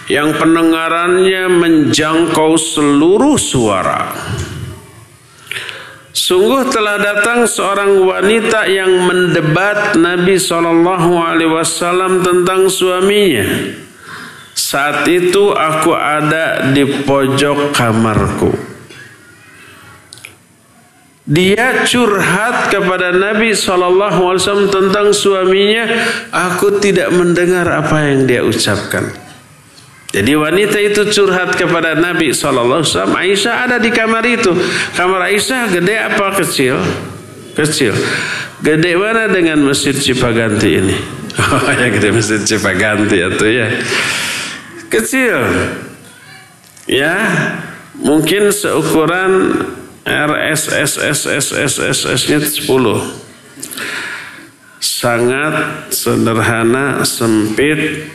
yang pendengarannya menjangkau seluruh suara. Sungguh telah datang seorang wanita yang mendebat Nabi Shallallahu Alaihi Wasallam tentang suaminya. Saat itu aku ada di pojok kamarku. Dia curhat kepada Nabi SAW tentang suaminya. Aku tidak mendengar apa yang dia ucapkan. Jadi wanita itu curhat kepada Nabi SAW. Aisyah ada di kamar itu. Kamar Aisyah gede apa kecil? Kecil. Gede mana dengan Masjid Cipaganti ini? Oh ya gede Masjid Cipaganti itu ya. Kecil. Ya, mungkin seukuran RSSSSSSS-nya 10 sangat sederhana, sempit,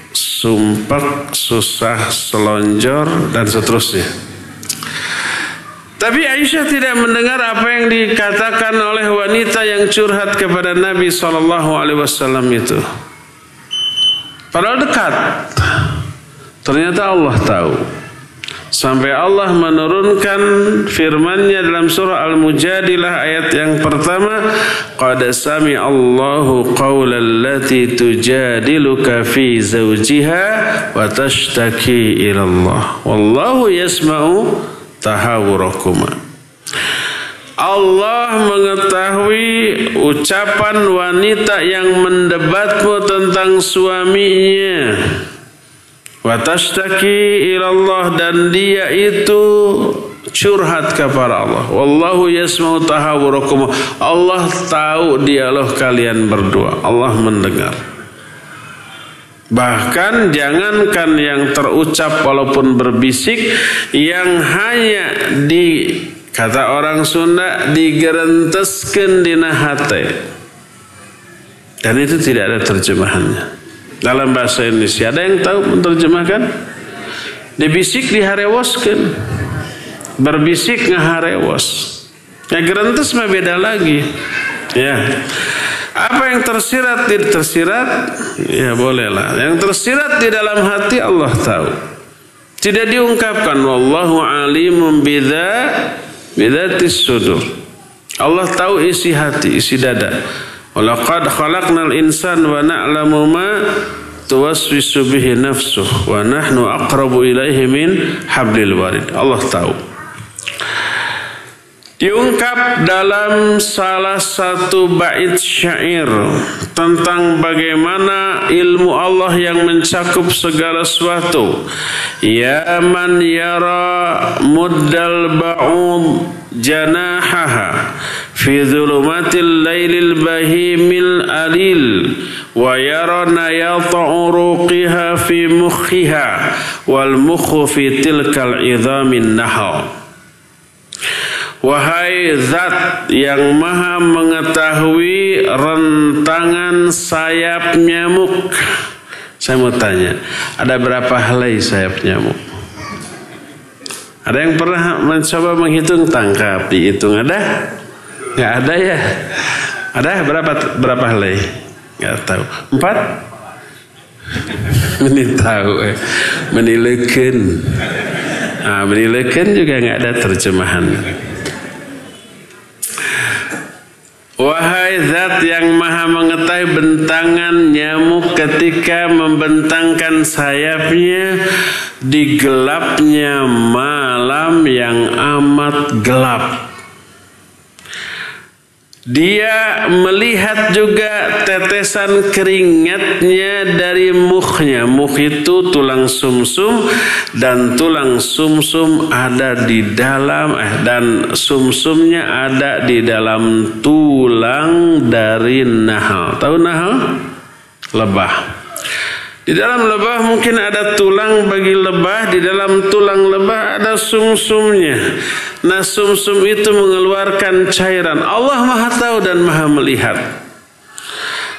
sumpek, susah, selonjor, dan seterusnya. Tapi Aisyah tidak mendengar apa yang dikatakan oleh wanita yang curhat kepada Nabi Shallallahu Alaihi Wasallam itu. Padahal dekat. Ternyata Allah tahu. Sampai Allah menurunkan firman-Nya dalam surah Al-Mujadilah ayat yang pertama, "Qad sami Allahu qaulal lati tujadiluka fi zawjiha wa tashtaki ila Allah. Wallahu yasma'u tahawurakuma." Allah mengetahui ucapan wanita yang mendebatmu tentang suaminya. Watashtaki ilallah dan dia itu curhat kepada Allah. Wallahu yasma'u tahawurakum. Allah tahu dialog kalian berdua. Allah mendengar. Bahkan jangankan yang terucap walaupun berbisik yang hanya di Kata orang Sunda digerenteskan di hate. Dan itu tidak ada terjemahannya. Dalam bahasa Indonesia ada yang tahu menerjemahkan? Dibisik diharewoskan. Berbisik ngaharewos. Ya gerentes mah beda lagi. Ya. Apa yang tersirat tidak tersirat? Ya bolehlah. Yang tersirat di dalam hati Allah tahu. Tidak diungkapkan wallahu alimun bidza bidatis sudur. Allah tahu isi hati, isi dada. Walaqad khalaqnal insan wa na'lamu ma tuwaswisu bihi nafsuh wa nahnu aqrabu ilaihi min hablil warid. Allah tahu. Diungkap dalam salah satu bait syair tentang bagaimana ilmu Allah yang mencakup segala sesuatu. Ya man yara muddal ba'ud janahaha fi dhulumatil lailil bahimil alil wa yara nayata uruqiha fi mukhiha wal mukhu fi tilkal idhamin nahal. Wahai zat yang maha mengetahui rentangan sayap nyamuk. Saya mau tanya, ada berapa helai sayap nyamuk? Ada yang pernah mencoba menghitung tangkap, dihitung ada? Nggak ada ya? Ada berapa berapa helai? Nggak tahu. Empat? Meni tahu, eh. menilaikan. Nah, menilaikan juga nggak ada terjemahan. Wahai zat yang maha mengetahui bentangan nyamuk ketika membentangkan sayapnya di gelapnya malam yang amat gelap. Dia melihat juga tetesan keringatnya dari mukhnya. Mukh itu tulang sumsum dan tulang sumsum ada di dalam eh dan sumsumnya ada di dalam tulang dari nahal. Tahu nahal? Lebah. Di dalam lebah mungkin ada tulang bagi lebah, di dalam tulang lebah ada sumsumnya. Nah sumsum itu mengeluarkan cairan. Allah maha tahu dan maha melihat.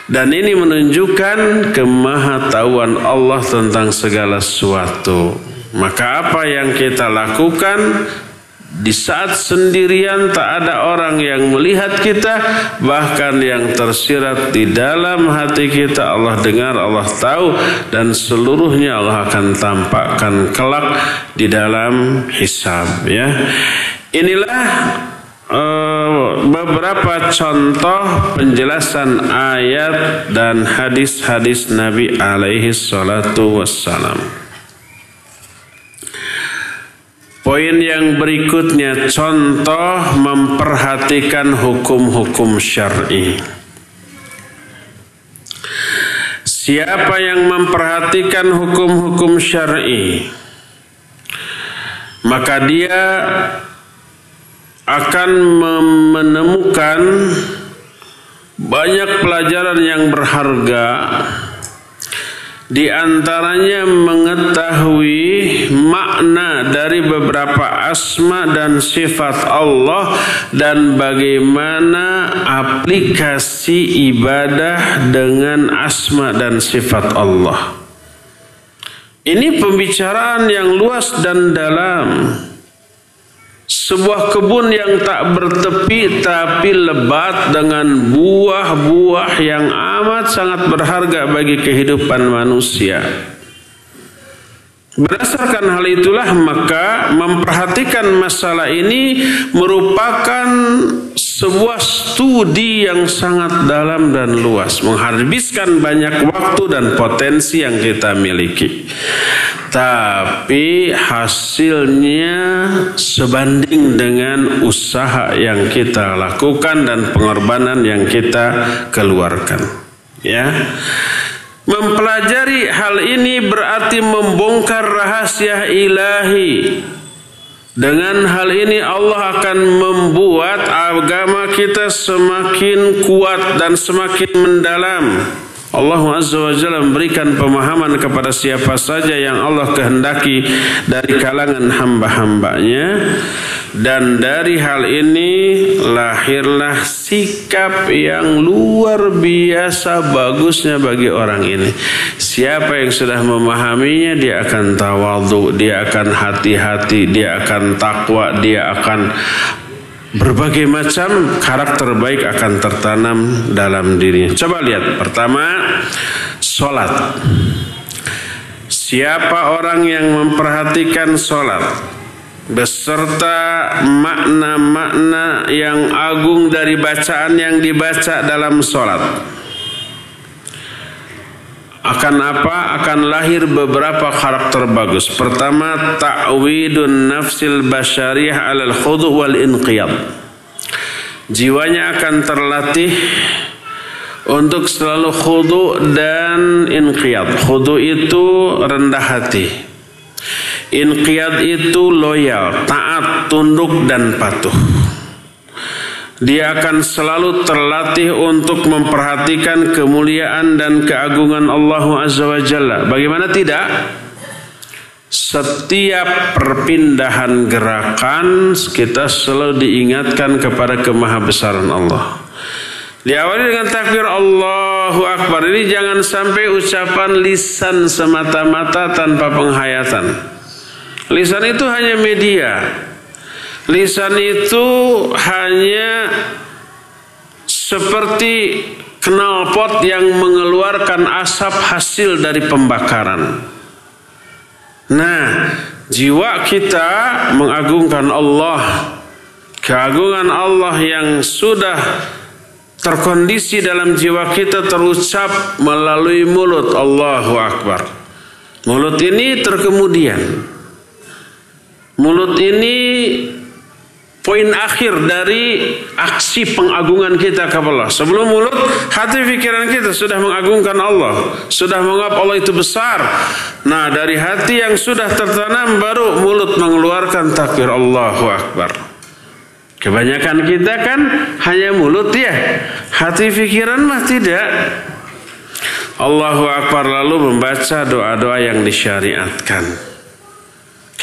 Dan ini menunjukkan kemahatauan Allah tentang segala sesuatu. Maka apa yang kita lakukan di saat sendirian tak ada orang yang melihat kita bahkan yang tersirat di dalam hati kita Allah dengar Allah tahu dan seluruhnya Allah akan tampakkan kelak di dalam hisab ya. Inilah uh, beberapa contoh penjelasan ayat dan hadis-hadis Nabi alaihi salatu wassalam Poin yang berikutnya contoh memperhatikan hukum-hukum syar'i. Siapa yang memperhatikan hukum-hukum syar'i maka dia akan menemukan banyak pelajaran yang berharga di antaranya mengetahui makna dari beberapa asma dan sifat Allah dan bagaimana aplikasi ibadah dengan asma dan sifat Allah. Ini pembicaraan yang luas dan dalam sebuah kebun yang tak bertepi tapi lebat dengan buah-buah yang amat sangat berharga bagi kehidupan manusia. Berdasarkan hal itulah maka memperhatikan masalah ini merupakan sebuah studi yang sangat dalam dan luas, menghabiskan banyak waktu dan potensi yang kita miliki. tapi hasilnya sebanding dengan usaha yang kita lakukan dan pengorbanan yang kita keluarkan ya mempelajari hal ini berarti membongkar rahasia ilahi. Dengan hal ini Allah akan membuat agama kita semakin kuat dan semakin mendalam Allah Azza wa Jalla memberikan pemahaman kepada siapa saja yang Allah kehendaki dari kalangan hamba-hambanya. Dan dari hal ini lahirlah sikap yang luar biasa bagusnya bagi orang ini. Siapa yang sudah memahaminya dia akan tawadhu dia akan hati-hati dia akan takwa dia akan berbagai macam karakter baik akan tertanam dalam dirinya. Coba lihat. Pertama, solat. Siapa orang yang memperhatikan solat beserta makna-makna yang agung dari bacaan yang dibaca dalam solat akan apa? Akan lahir beberapa karakter bagus. Pertama, ta'widun nafsil basyariyah alal khudu wal inqiyad. Jiwanya akan terlatih untuk selalu khudu dan inqiyad. Khudu itu rendah hati. Inqiyad itu loyal, taat, tunduk dan patuh. Dia akan selalu terlatih untuk memperhatikan kemuliaan dan keagungan Allah Azza wa Jalla. Bagaimana tidak? Setiap perpindahan gerakan kita selalu diingatkan kepada kemahabesaran Allah. Diawali dengan takbir Allahu Akbar. Ini jangan sampai ucapan lisan semata-mata tanpa penghayatan. Lisan itu hanya media. Lisan itu hanya seperti knalpot yang mengeluarkan asap hasil dari pembakaran. Nah, jiwa kita mengagungkan Allah. Keagungan Allah yang sudah terkondisi dalam jiwa kita terucap melalui mulut Allahu Akbar. Mulut ini terkemudian. Mulut ini poin akhir dari aksi pengagungan kita kepada Allah. Sebelum mulut, hati pikiran kita sudah mengagungkan Allah, sudah menganggap Allah itu besar. Nah, dari hati yang sudah tertanam baru mulut mengeluarkan takbir Allahu Akbar. Kebanyakan kita kan hanya mulut ya, hati pikiran mah tidak. Allahu Akbar lalu membaca doa-doa yang disyariatkan.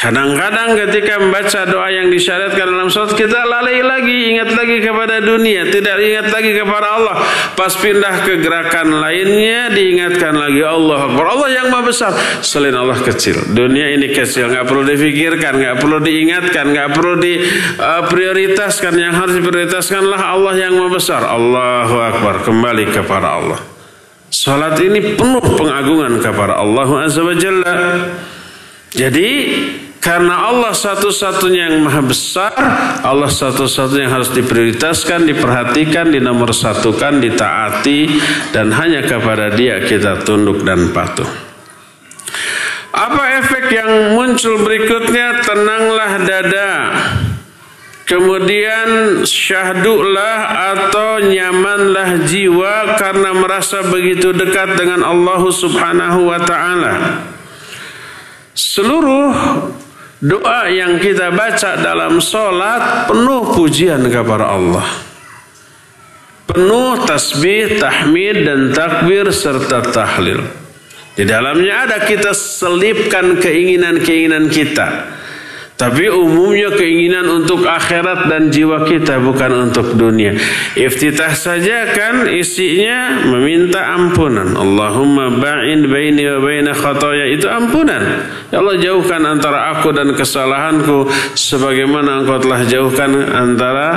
Kadang-kadang ketika membaca doa yang disyariatkan dalam sholat kita lalai lagi, ingat lagi kepada dunia, tidak ingat lagi kepada Allah. Pas pindah ke gerakan lainnya diingatkan lagi Allah Akbar. Allah yang maha besar, selain Allah kecil. Dunia ini kecil, nggak perlu difikirkan, nggak perlu diingatkan, nggak perlu diprioritaskan. Uh, yang harus diprioritaskanlah Allah yang maha besar. Allahu Akbar. Kembali kepada Allah. Salat ini penuh pengagungan kepada Allah Azza wa Jalla. Jadi karena Allah satu-satunya yang maha besar, Allah satu-satunya yang harus diprioritaskan, diperhatikan, dinomor satukan, ditaati, dan hanya kepada dia kita tunduk dan patuh. Apa efek yang muncul berikutnya? Tenanglah dada. Kemudian syahdulah atau nyamanlah jiwa karena merasa begitu dekat dengan Allah Subhanahu wa taala. Seluruh Doa yang kita baca dalam solat penuh pujian kepada Allah. Penuh tasbih, tahmid, dan takbir serta tahlil. Di dalamnya ada kita selipkan keinginan-keinginan kita. Tapi umumnya keinginan untuk akhirat dan jiwa kita bukan untuk dunia. Iftitah saja kan isinya meminta ampunan. Allahumma ba'in baini wa baina khataya itu ampunan. Ya Allah jauhkan antara aku dan kesalahanku sebagaimana engkau telah jauhkan antara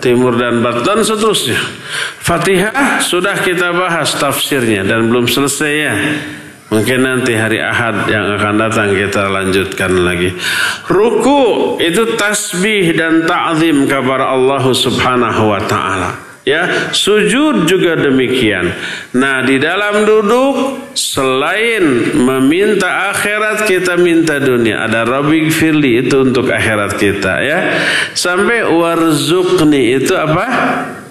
timur dan barat dan seterusnya. Fatihah sudah kita bahas tafsirnya dan belum selesai ya. Mungkin nanti hari Ahad yang akan datang kita lanjutkan lagi. Ruku itu tasbih dan ta'zim kepada Allah Subhanahu wa taala. Ya, sujud juga demikian. Nah, di dalam duduk selain meminta akhirat kita minta dunia. Ada Rabbi firli itu untuk akhirat kita ya. Sampai warzukni itu apa?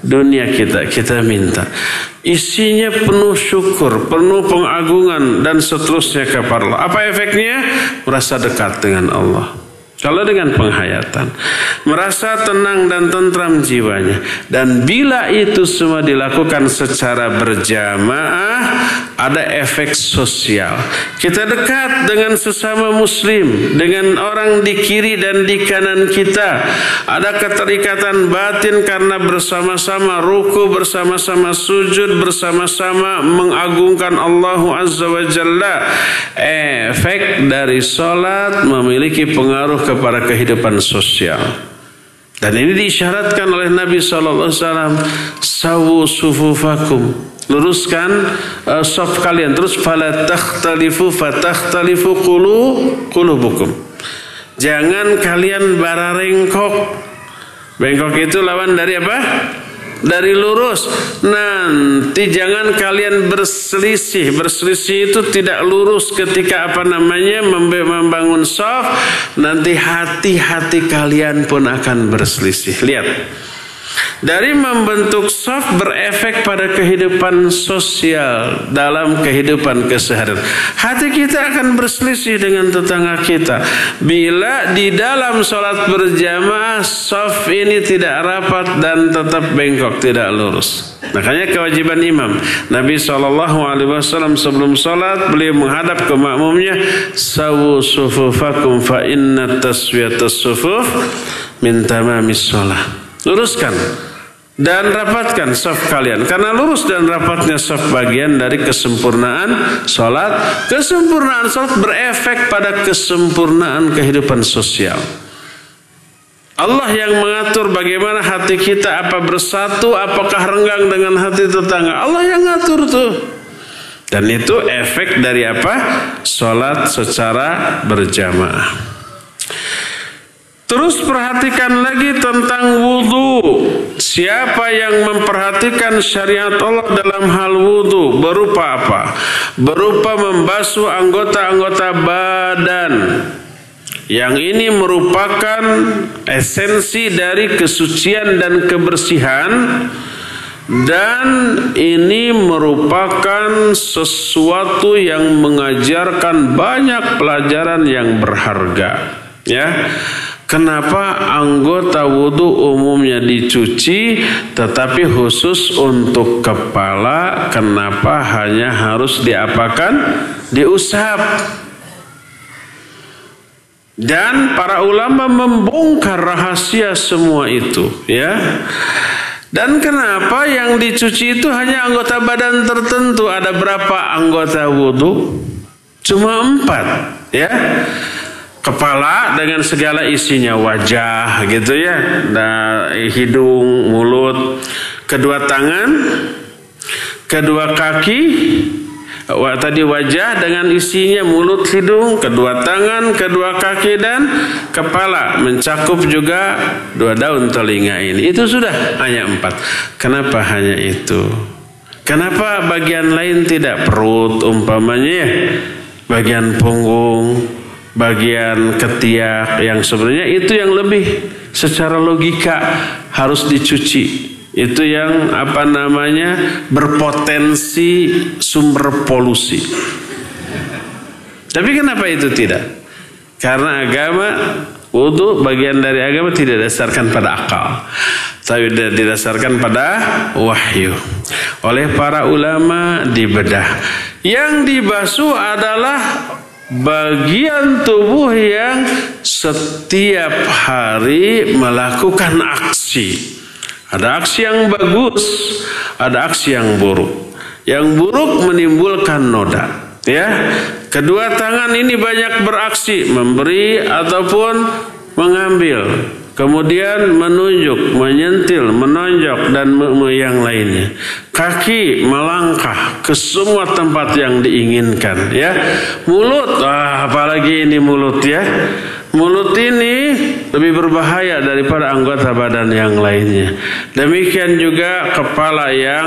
Dunia kita kita minta. Isinya penuh syukur, penuh pengagungan dan seterusnya kepada Allah. Apa efeknya? Merasa dekat dengan Allah. Kalau dengan penghayatan, merasa tenang dan tentram jiwanya, dan bila itu semua dilakukan secara berjamaah, ada efek sosial. Kita dekat dengan sesama Muslim, dengan orang di kiri dan di kanan kita. Ada keterikatan batin karena bersama-sama ruku, bersama-sama sujud, bersama-sama mengagungkan Allah Azza wa Jalla. Efek dari solat memiliki pengaruh kepada kehidupan sosial. Dan ini diisyaratkan oleh Nabi Wasallam, sawu sufufakum, luruskan uh, soft kalian. Terus fala takhtalifu fatakhtalifu qulu qulubukum. Jangan kalian bararengkok. Bengkok itu lawan dari apa? Dari lurus. Nanti jangan kalian berselisih. Berselisih itu tidak lurus ketika apa namanya membangun soft. Nanti hati-hati kalian pun akan berselisih. Lihat. Dari membentuk soft berefek pada kehidupan sosial dalam kehidupan keseharian. Hati kita akan berselisih dengan tetangga kita. Bila di dalam sholat berjamaah soft ini tidak rapat dan tetap bengkok, tidak lurus. Makanya kewajiban imam. Nabi SAW sebelum sholat beliau menghadap ke makmumnya. Sawu sufufakum fa inna sufuf min tamamis sholat. Luruskan dan rapatkan saf kalian. Karena lurus dan rapatnya saf bagian dari kesempurnaan salat kesempurnaan salat berefek pada kesempurnaan kehidupan sosial. Allah yang mengatur bagaimana hati kita apa bersatu apakah renggang dengan hati tetangga. Allah yang ngatur tuh. Dan itu efek dari apa? Salat secara berjamaah Terus perhatikan lagi tentang wudhu. Siapa yang memperhatikan syariat Allah dalam hal wudhu berupa apa? Berupa membasuh anggota-anggota badan. Yang ini merupakan esensi dari kesucian dan kebersihan dan ini merupakan sesuatu yang mengajarkan banyak pelajaran yang berharga ya Kenapa anggota wudhu umumnya dicuci tetapi khusus untuk kepala kenapa hanya harus diapakan? Diusap. Dan para ulama membongkar rahasia semua itu, ya. Dan kenapa yang dicuci itu hanya anggota badan tertentu? Ada berapa anggota wudhu? Cuma empat, ya kepala dengan segala isinya wajah gitu ya. Nah, hidung mulut kedua tangan kedua kaki tadi wajah dengan isinya mulut hidung kedua tangan kedua kaki dan kepala. Mencakup juga dua daun telinga ini. Itu sudah hanya empat. Kenapa hanya itu? Kenapa bagian lain tidak? Perut umpamanya bagian punggung bagian ketiak yang sebenarnya itu yang lebih secara logika harus dicuci. Itu yang apa namanya berpotensi sumber polusi. Tapi kenapa itu tidak? Karena agama wudhu bagian dari agama tidak didasarkan pada akal. Tapi didasarkan pada wahyu. Oleh para ulama dibedah. Yang dibasuh adalah bagian tubuh yang setiap hari melakukan aksi. Ada aksi yang bagus, ada aksi yang buruk. Yang buruk menimbulkan noda. Ya, kedua tangan ini banyak beraksi, memberi ataupun mengambil kemudian menunjuk, menyentil, menonjok dan yang lainnya. Kaki melangkah ke semua tempat yang diinginkan ya. Mulut, ah, apalagi ini mulut ya. Mulut ini lebih berbahaya daripada anggota badan yang lainnya. Demikian juga kepala yang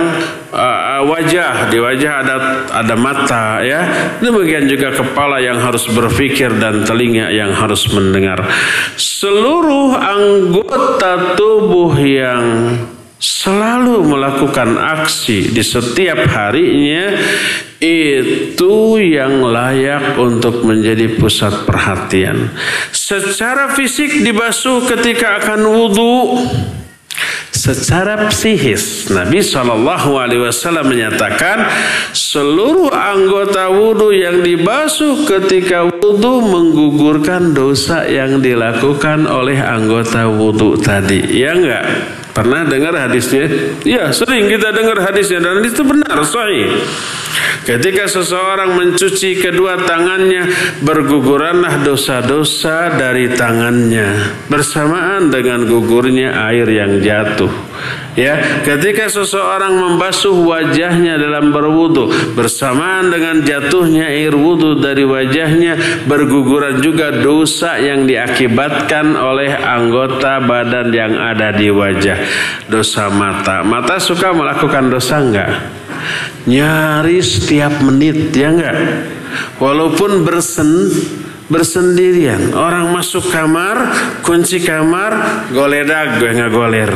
uh, wajah di wajah ada ada mata ya. Demikian juga kepala yang harus berpikir dan telinga yang harus mendengar. Seluruh anggota tubuh yang selalu melakukan aksi di setiap harinya itu yang layak untuk menjadi pusat perhatian. Secara fisik dibasuh ketika akan wudhu. Secara psikis, Nabi Shallallahu Alaihi Wasallam menyatakan seluruh anggota wudhu yang dibasuh ketika wudhu menggugurkan dosa yang dilakukan oleh anggota wudhu tadi. Ya enggak? Pernah dengar hadisnya? Ya, sering kita dengar hadisnya dan itu benar, sahih. Ketika seseorang mencuci kedua tangannya, berguguranlah dosa-dosa dari tangannya bersamaan dengan gugurnya air yang jatuh. Ya, ketika seseorang membasuh wajahnya dalam berwudu bersamaan dengan jatuhnya air wudu dari wajahnya berguguran juga dosa yang diakibatkan oleh anggota badan yang ada di wajah. Dosa mata. Mata suka melakukan dosa enggak? Nyaris setiap menit ya enggak? Walaupun bersen bersendirian. Orang masuk kamar, kunci kamar, goledag gue nggak goler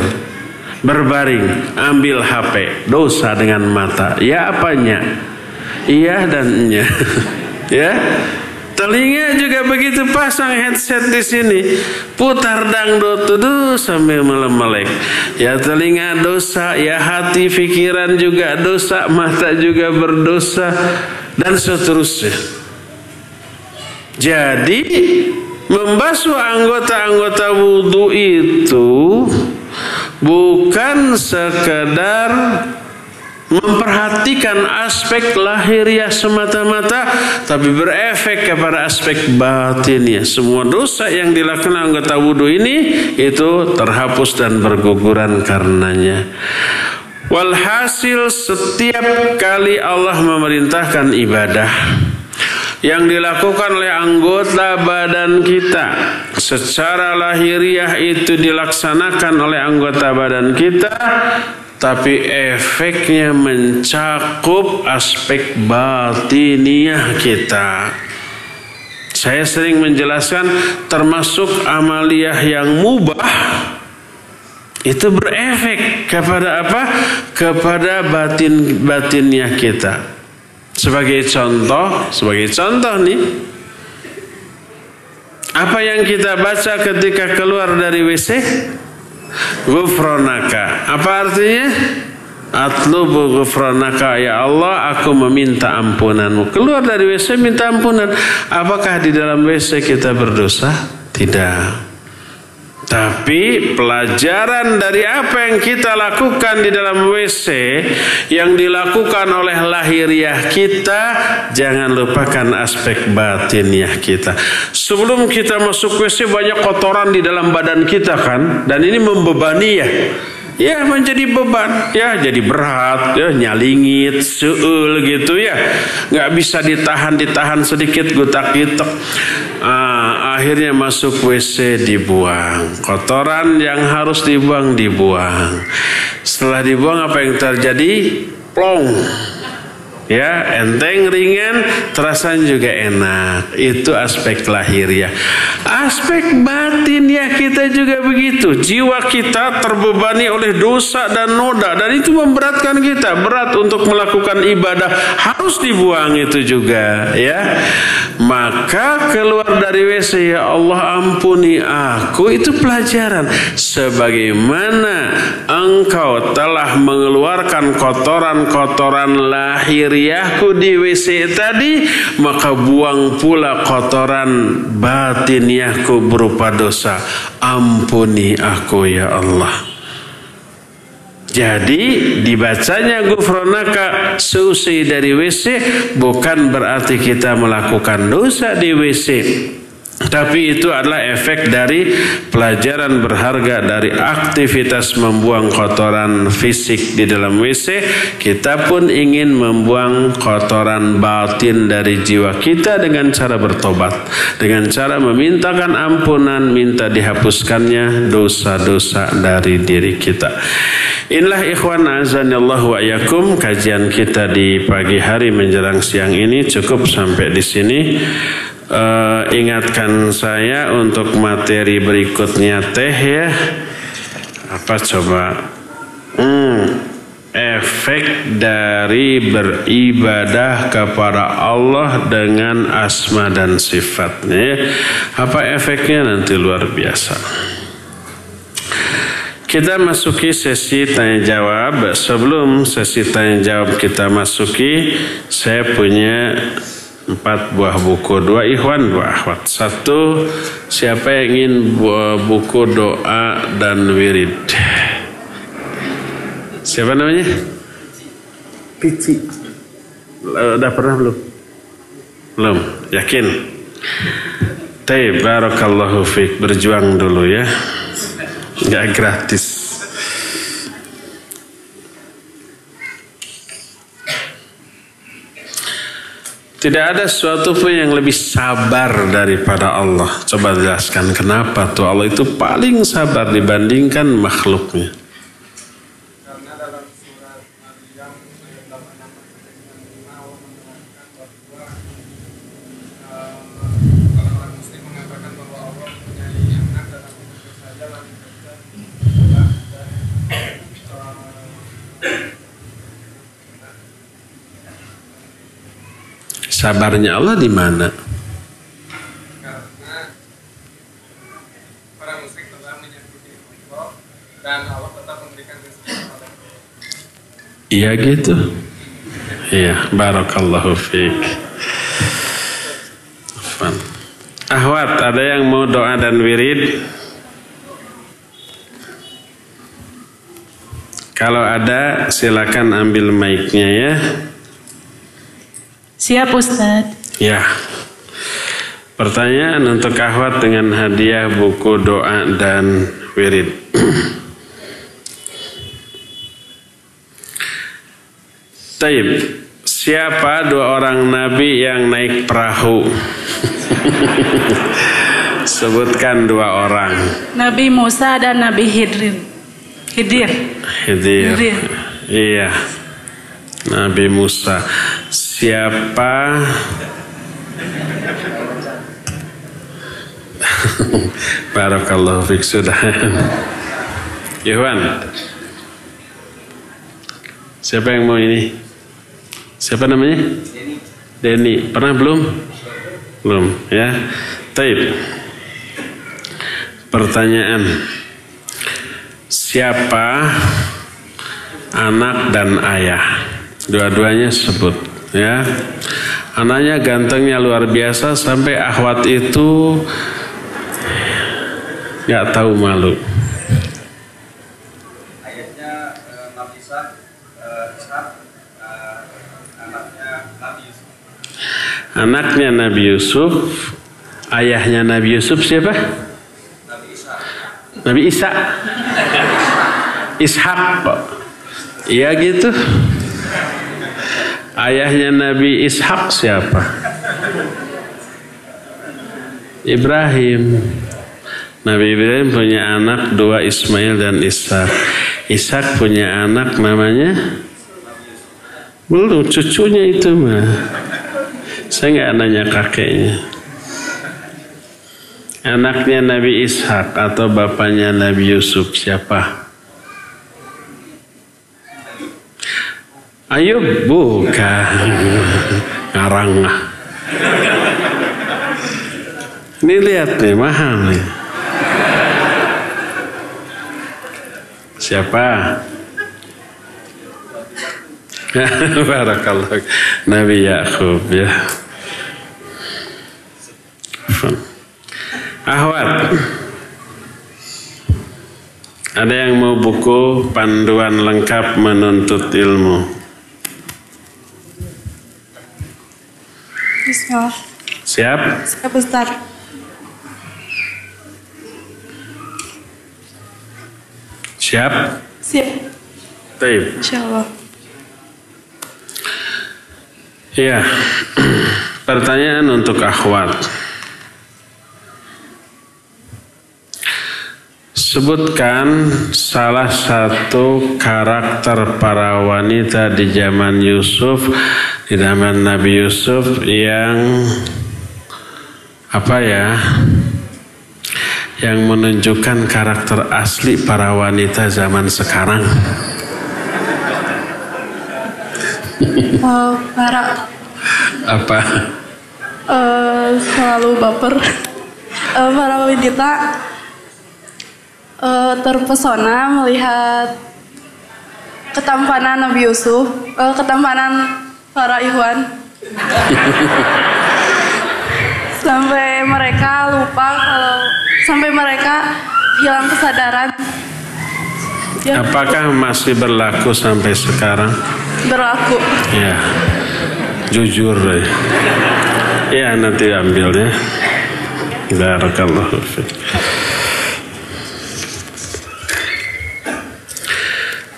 berbaring, ambil HP, dosa dengan mata. Ya apanya? Iya dan nya. ya. Telinga juga begitu pasang headset di sini, putar dangdut tuh sambil melek Ya telinga dosa, ya hati pikiran juga dosa, mata juga berdosa dan seterusnya. Jadi membasuh anggota-anggota wudhu itu bukan sekedar memperhatikan aspek lahiriah semata-mata tapi berefek kepada aspek batinnya semua dosa yang dilakukan anggota wudhu ini itu terhapus dan berguguran karenanya. Walhasil setiap kali Allah memerintahkan ibadah yang dilakukan oleh anggota badan kita secara lahiriah itu dilaksanakan oleh anggota badan kita tapi efeknya mencakup aspek batiniah kita saya sering menjelaskan termasuk amaliyah yang mubah itu berefek kepada apa? Kepada batin batinnya kita. Sebagai contoh, sebagai contoh nih, apa yang kita baca ketika keluar dari WC? Gufronaka. Apa artinya? Atlubu gufronaka ya Allah aku meminta ampunanmu Keluar dari WC minta ampunan Apakah di dalam WC kita berdosa? Tidak tapi pelajaran dari apa yang kita lakukan di dalam WC yang dilakukan oleh lahiriah kita, jangan lupakan aspek batiniah kita. Sebelum kita masuk WC banyak kotoran di dalam badan kita kan, dan ini membebani ya ya menjadi beban. Ya jadi berat. Ya nyalingit seul gitu ya. Nggak bisa ditahan ditahan sedikit gutak gitek ah, akhirnya masuk WC dibuang. Kotoran yang harus dibuang dibuang. Setelah dibuang apa yang terjadi? Plong ya enteng ringan terasa juga enak. Itu aspek lahiriah aspek batin ya kita juga begitu. Jiwa kita terbebani oleh dosa dan noda dan itu memberatkan kita. Berat untuk melakukan ibadah harus dibuang itu juga ya. Maka keluar dari WC ya Allah ampuni aku. Itu pelajaran. Sebagaimana engkau telah mengeluarkan kotoran-kotoran lahiriah batiniahku di WC tadi maka buang pula kotoran batiniahku berupa dosa. Ampuni aku ya Allah. Jadi dibacanya gufronaka seusai dari WC bukan berarti kita melakukan dosa di WC Tapi itu adalah efek dari pelajaran berharga dari aktivitas membuang kotoran fisik di dalam WC. Kita pun ingin membuang kotoran batin dari jiwa kita dengan cara bertobat. Dengan cara memintakan ampunan, minta dihapuskannya dosa-dosa dari diri kita. Inilah ikhwan azanillahu wa yakum kajian kita di pagi hari menjelang siang ini cukup sampai di sini uh, ingatkan saya untuk materi berikutnya teh ya. Apa coba? Hmm, efek dari beribadah kepada Allah dengan asma dan sifatnya apa efeknya? Nanti luar biasa. Kita masuki sesi tanya jawab. Sebelum sesi tanya jawab kita masuki saya punya empat buah buku dua ikhwan dua akhwat satu siapa yang ingin buah buku doa dan wirid? Siapa namanya? Pici. Udah pernah belum? Belum. Yakin? Taib barakallahu fiq berjuang dulu ya. Nggak gratis Tidak ada sesuatu pun yang lebih sabar daripada Allah. Coba jelaskan kenapa tuh Allah itu paling sabar dibandingkan makhluknya. Sabarnya Allah di mana? Iya gitu. Iya, barakallahu fiik. Ahwat, ada yang mau doa dan wirid? Kalau ada, silakan ambil mic-nya ya. Siap Ustaz. Ya. Pertanyaan untuk Ahwat dengan hadiah buku doa dan wirid. Taib, siapa dua orang nabi yang naik perahu? Sebutkan dua orang. Nabi Musa dan Nabi Hidrin. Hidir. Hidir. Hidir. Iya. Nabi Musa. Siapa Barakallahu fiik sudah. Ikhwan. Siapa yang mau ini? Siapa namanya? Denny. Pernah belum? Belum, ya. Taib. Pertanyaan. Siapa anak dan ayah? Dua-duanya sebut ya. Anaknya gantengnya luar biasa sampai ahwat itu nggak tahu malu. Ayatnya Nabi anaknya Nabi Yusuf ayahnya Nabi Yusuf siapa? Nabi Isa. Nabi Isa Ishak. Iya gitu Ayahnya Nabi Ishak siapa? Ibrahim. Nabi Ibrahim punya anak dua Ismail dan Ishak. Ishak punya anak namanya belum cucunya itu mah. Saya nggak nanya kakeknya. Anaknya Nabi Ishak atau bapaknya Nabi Yusuf siapa? Ayo bukan ngarang. Ini lihat nih mahal nih. Siapa? Barakallah. Nabi Yakub ya. Ahwat. Ada yang mau buku panduan lengkap menuntut ilmu? Bismillah. Siap? Siap Ustaz. Siap? Siap. Baik. Insya Allah. Iya. Pertanyaan untuk akhwat. Sebutkan salah satu karakter para wanita di zaman Yusuf di zaman Nabi Yusuf yang apa ya? Yang menunjukkan karakter asli para wanita zaman sekarang. Uh, para Apa? uh, selalu baper. Uh, para wanita uh, terpesona melihat ketampanan Nabi Yusuf, uh, ketampanan para Ikhwan. sampai mereka lupa kalau sampai mereka hilang kesadaran. Ya, Apakah masih berlaku sampai sekarang? berlaku. Ya, jujur deh. Ya nanti ambil ya. Barakallahu fiik.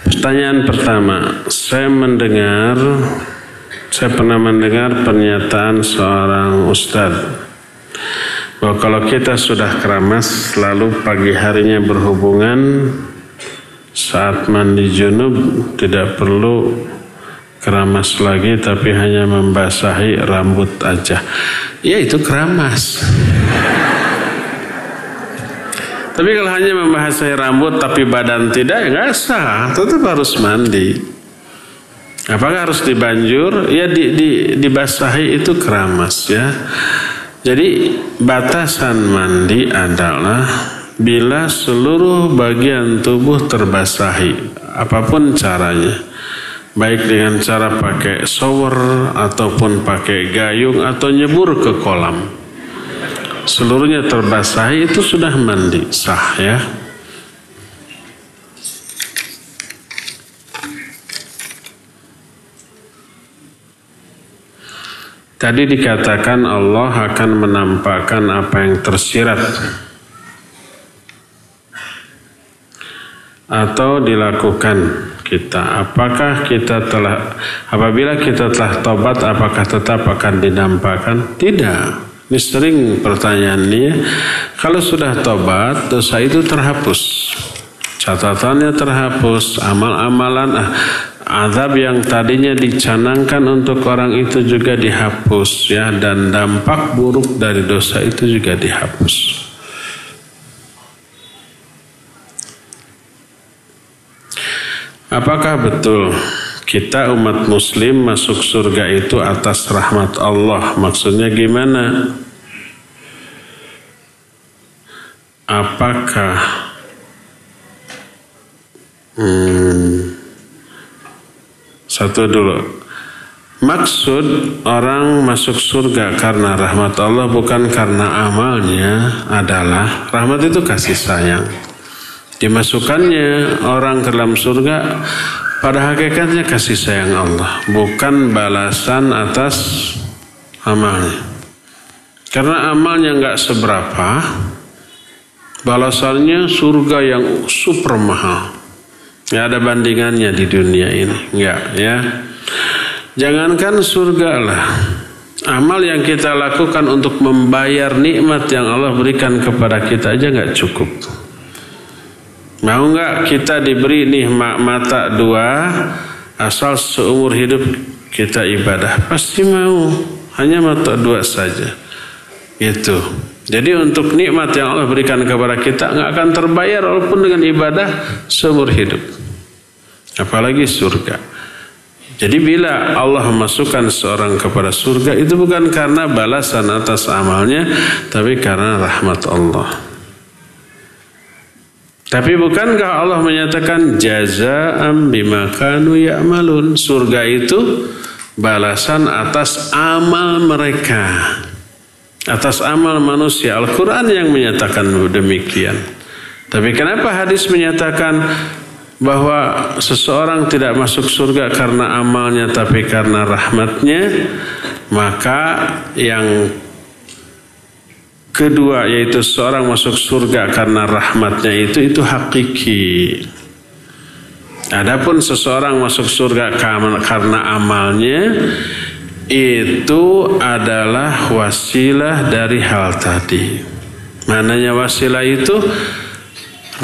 Pertanyaan pertama, saya mendengar, saya pernah mendengar pernyataan seorang ustadz bahwa kalau kita sudah keramas, lalu pagi harinya berhubungan, saat mandi junub tidak perlu keramas lagi tapi hanya membasahi rambut aja. Ya itu keramas. Tapi kalau hanya membasahi rambut tapi badan tidak, ya nggak sah. Tetap harus mandi. Apakah harus dibanjur? Ya di, di, dibasahi itu keramas ya. Jadi batasan mandi adalah bila seluruh bagian tubuh terbasahi, apa pun caranya baik dengan cara pakai shower ataupun pakai gayung atau nyebur ke kolam. Seluruhnya terbasahi itu sudah mandi sah ya. Tadi dikatakan Allah akan menampakkan apa yang tersirat atau dilakukan kita. Apakah kita telah apabila kita telah tobat apakah tetap akan dinampakkan? Tidak. Ini sering pertanyaannya. Kalau sudah tobat, dosa itu terhapus. Catatannya terhapus, amal-amalan ah, azab yang tadinya dicanangkan untuk orang itu juga dihapus ya dan dampak buruk dari dosa itu juga dihapus. Apakah betul kita umat muslim masuk surga itu atas rahmat Allah? Maksudnya gimana? Apakah hmm, satu dulu Maksud orang masuk surga karena rahmat Allah bukan karena amalnya adalah rahmat itu kasih sayang. Dimasukkannya orang ke dalam surga pada hakikatnya kasih sayang Allah, bukan balasan atas amalnya. Karena amalnya nggak seberapa, balasannya surga yang super mahal. Ya ada bandingannya di dunia ini, nggak ya. Jangankan surga lah, amal yang kita lakukan untuk membayar nikmat yang Allah berikan kepada kita aja nggak cukup. Mau nggak kita diberi nikmat mata dua asal seumur hidup kita ibadah? Pasti mau. Hanya mata dua saja. Itu. Jadi untuk nikmat yang Allah berikan kepada kita nggak akan terbayar walaupun dengan ibadah seumur hidup. Apalagi surga. Jadi bila Allah memasukkan seorang kepada surga itu bukan karena balasan atas amalnya, tapi karena rahmat Allah. Tapi bukankah Allah menyatakan jazaa'am bima kanu ya'malun? Surga itu balasan atas amal mereka. Atas amal manusia. Al-Quran yang menyatakan demikian. Tapi kenapa hadis menyatakan bahwa seseorang tidak masuk surga karena amalnya tapi karena rahmatnya? Maka yang Kedua yaitu seorang masuk surga karena rahmatnya itu itu hakiki. Adapun seseorang masuk surga karena amalnya itu adalah wasilah dari hal tadi. Mananya wasilah itu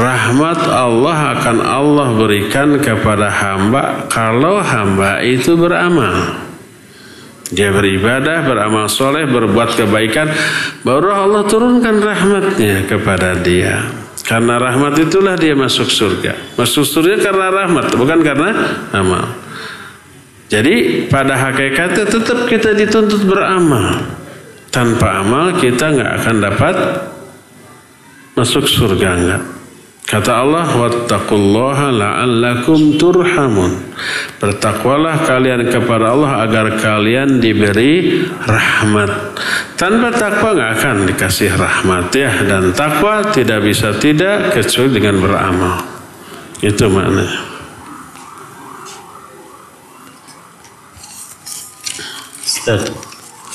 rahmat Allah akan Allah berikan kepada hamba kalau hamba itu beramal. Dia beribadah, beramal soleh, berbuat kebaikan, baru Allah turunkan rahmatnya kepada dia. Karena rahmat itulah dia masuk surga. Masuk surga karena rahmat, bukan karena amal. Jadi pada hakikatnya tetap kita dituntut beramal. Tanpa amal kita nggak akan dapat masuk surga enggak. Kata Allah, "Wattaqullaha la'allakum turhamun." Bertakwalah kalian kepada Allah agar kalian diberi rahmat. Tanpa takwa nggak akan dikasih rahmat ya dan takwa tidak bisa tidak kecuali dengan beramal. Itu maknanya. Ustaz.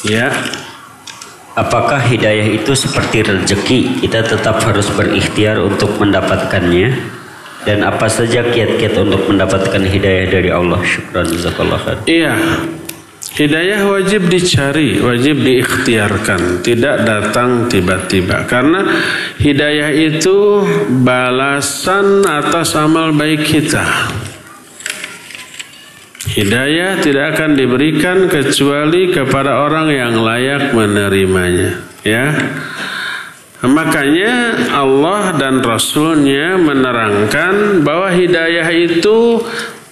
Ya. Apakah hidayah itu seperti rezeki? Kita tetap harus berikhtiar untuk mendapatkannya. Dan apa saja kiat-kiat untuk mendapatkan hidayah dari Allah? Syukran jazakallah khair. Iya. Hidayah wajib dicari, wajib diikhtiarkan, tidak datang tiba-tiba. Karena hidayah itu balasan atas amal baik kita. Hidayah tidak akan diberikan kecuali kepada orang yang layak menerimanya. Ya, makanya Allah dan Rasulnya menerangkan bahwa hidayah itu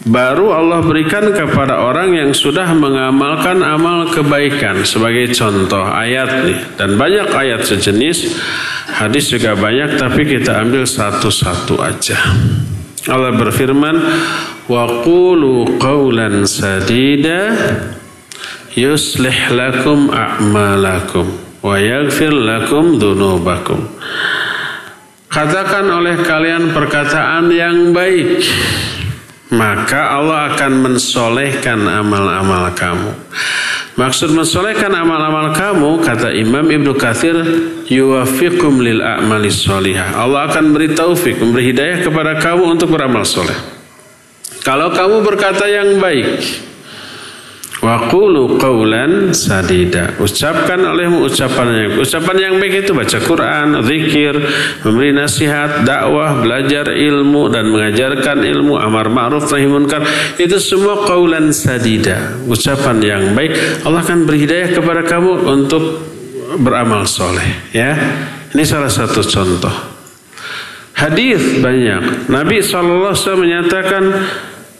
baru Allah berikan kepada orang yang sudah mengamalkan amal kebaikan sebagai contoh ayat nih dan banyak ayat sejenis hadis juga banyak tapi kita ambil satu-satu aja Allah berfirman wa qulu qawlan sadida yuslih lakum a'malakum wa yaghfir lakum dhunubakum Katakan oleh kalian perkataan yang baik maka Allah akan mensolehkan amal-amal kamu. Maksud mensolehkan amal-amal kamu, kata Imam Ibnu Katsir, yuwafiqum lil a'mali solihah. Allah akan beri taufik, memberi hidayah kepada kamu untuk beramal soleh. Kalau kamu berkata yang baik, Waqulu qawlan sadida. Ucapkan olehmu ucapan yang ucapan yang baik itu baca Quran, zikir, memberi nasihat, dakwah, belajar ilmu dan mengajarkan ilmu, amar ma'ruf nahi munkar. Itu semua qawlan sadida. Ucapan yang baik Allah akan beri hidayah kepada kamu untuk beramal soleh. Ya, ini salah satu contoh. Hadis banyak. Nabi SAW menyatakan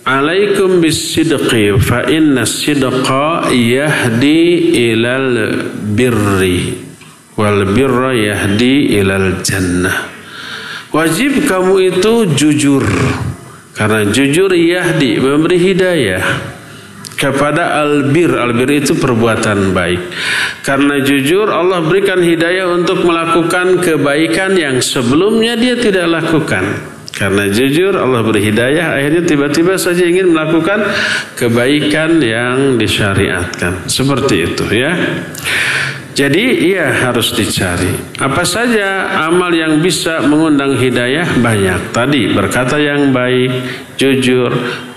Alaikum bisidqi fa inna sidqa yahdi ilal birri wal birra yahdi ilal jannah. Wajib kamu itu jujur. Karena jujur yahdi memberi hidayah kepada albir. Albir itu perbuatan baik. Karena jujur Allah berikan hidayah untuk melakukan kebaikan yang sebelumnya dia tidak lakukan karena jujur Allah beri hidayah akhirnya tiba-tiba saja ingin melakukan kebaikan yang disyariatkan. Seperti itu ya. Jadi ia harus dicari. Apa saja amal yang bisa mengundang hidayah banyak. Tadi berkata yang baik, jujur,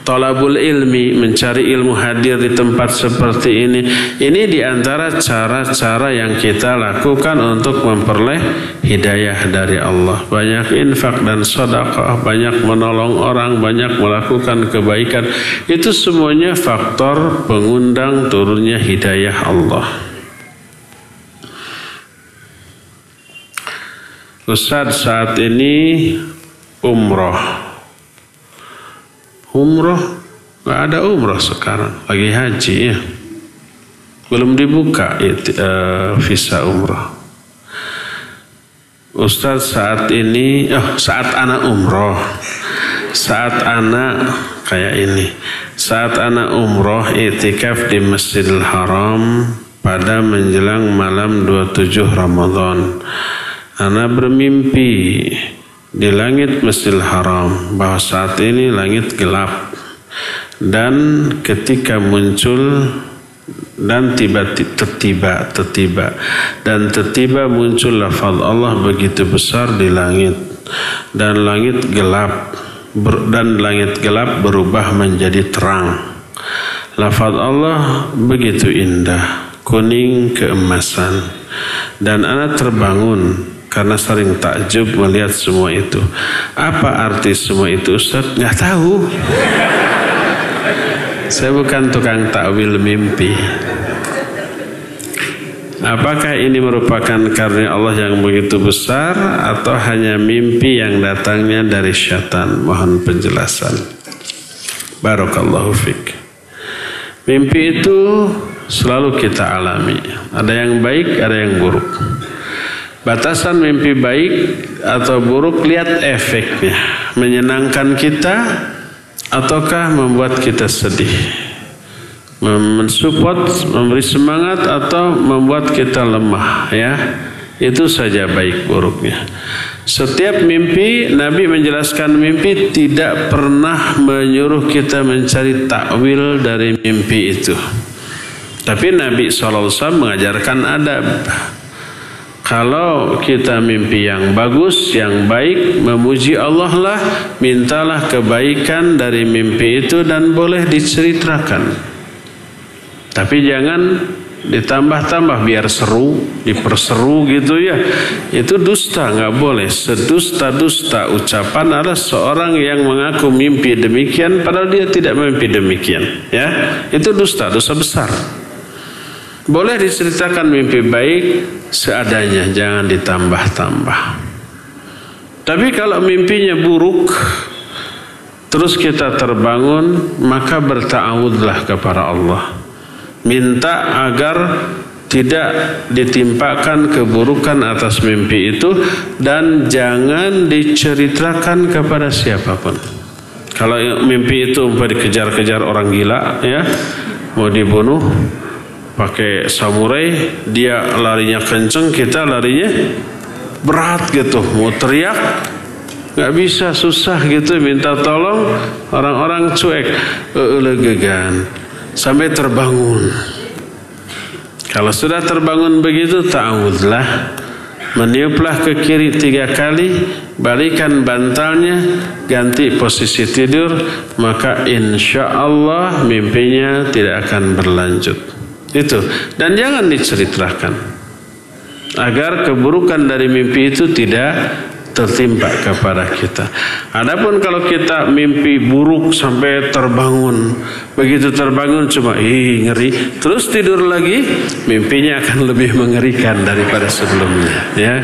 tolabul ilmi, mencari ilmu hadir di tempat seperti ini. Ini di antara cara-cara yang kita lakukan untuk memperoleh hidayah dari Allah. Banyak infak dan sedekah, banyak menolong orang, banyak melakukan kebaikan. Itu semuanya faktor pengundang turunnya hidayah Allah. Ustadz saat ini umroh. Umroh nggak ada umroh sekarang, lagi haji ya. Belum dibuka itu, uh, visa umroh. Ustadz saat ini, oh saat anak umroh, saat anak kayak ini, saat anak umroh itikaf di Masjidil Haram pada menjelang malam 27 Ramadan. Ana bermimpi di langit Masjidil Haram bahwa saat ini langit gelap dan ketika muncul dan tiba tiba tiba dan tiba muncul lafaz Allah begitu besar di langit dan langit gelap dan langit gelap berubah menjadi terang. Lafaz Allah begitu indah, kuning keemasan. Dan anak terbangun karena sering takjub melihat semua itu. Apa arti semua itu Ustaz? Nggak tahu. Saya bukan tukang takwil mimpi. Apakah ini merupakan karena Allah yang begitu besar atau hanya mimpi yang datangnya dari syaitan? Mohon penjelasan. Barakallahu fiqh. Mimpi itu selalu kita alami. Ada yang baik, ada yang buruk. Batasan mimpi baik atau buruk lihat efeknya. Menyenangkan kita ataukah membuat kita sedih? Mensupport, memberi semangat atau membuat kita lemah ya. Itu saja baik buruknya. Setiap mimpi Nabi menjelaskan mimpi tidak pernah menyuruh kita mencari takwil dari mimpi itu. Tapi Nabi SAW mengajarkan adab. Kalau kita mimpi yang bagus, yang baik, memuji Allah lah, mintalah kebaikan dari mimpi itu dan boleh diceritakan. Tapi jangan ditambah-tambah biar seru, diperseru gitu ya. Itu dusta, nggak boleh. Sedusta-dusta ucapan adalah seorang yang mengaku mimpi demikian padahal dia tidak mimpi demikian. Ya, itu dusta, dosa besar. Boleh diceritakan mimpi baik seadanya, jangan ditambah-tambah. Tapi kalau mimpinya buruk, terus kita terbangun, maka berta'awudlah kepada Allah. Minta agar tidak ditimpakan keburukan atas mimpi itu dan jangan diceritakan kepada siapa pun. Kalau mimpi itu umpah dikejar-kejar orang gila ya, mau dibunuh, pakai samurai dia larinya kenceng kita larinya berat gitu. Mau teriak nggak bisa susah gitu. Minta tolong orang-orang cuek. Elegan sampai terbangun. Kalau sudah terbangun begitu ta'awudlah. Meniuplah ke kiri tiga kali balikan bantalnya ganti posisi tidur maka insya Allah mimpinya tidak akan berlanjut itu dan jangan diceritakan agar keburukan dari mimpi itu tidak tertimpa kepada kita. Adapun kalau kita mimpi buruk sampai terbangun, begitu terbangun cuma ih ngeri, terus tidur lagi, mimpinya akan lebih mengerikan daripada sebelumnya, ya.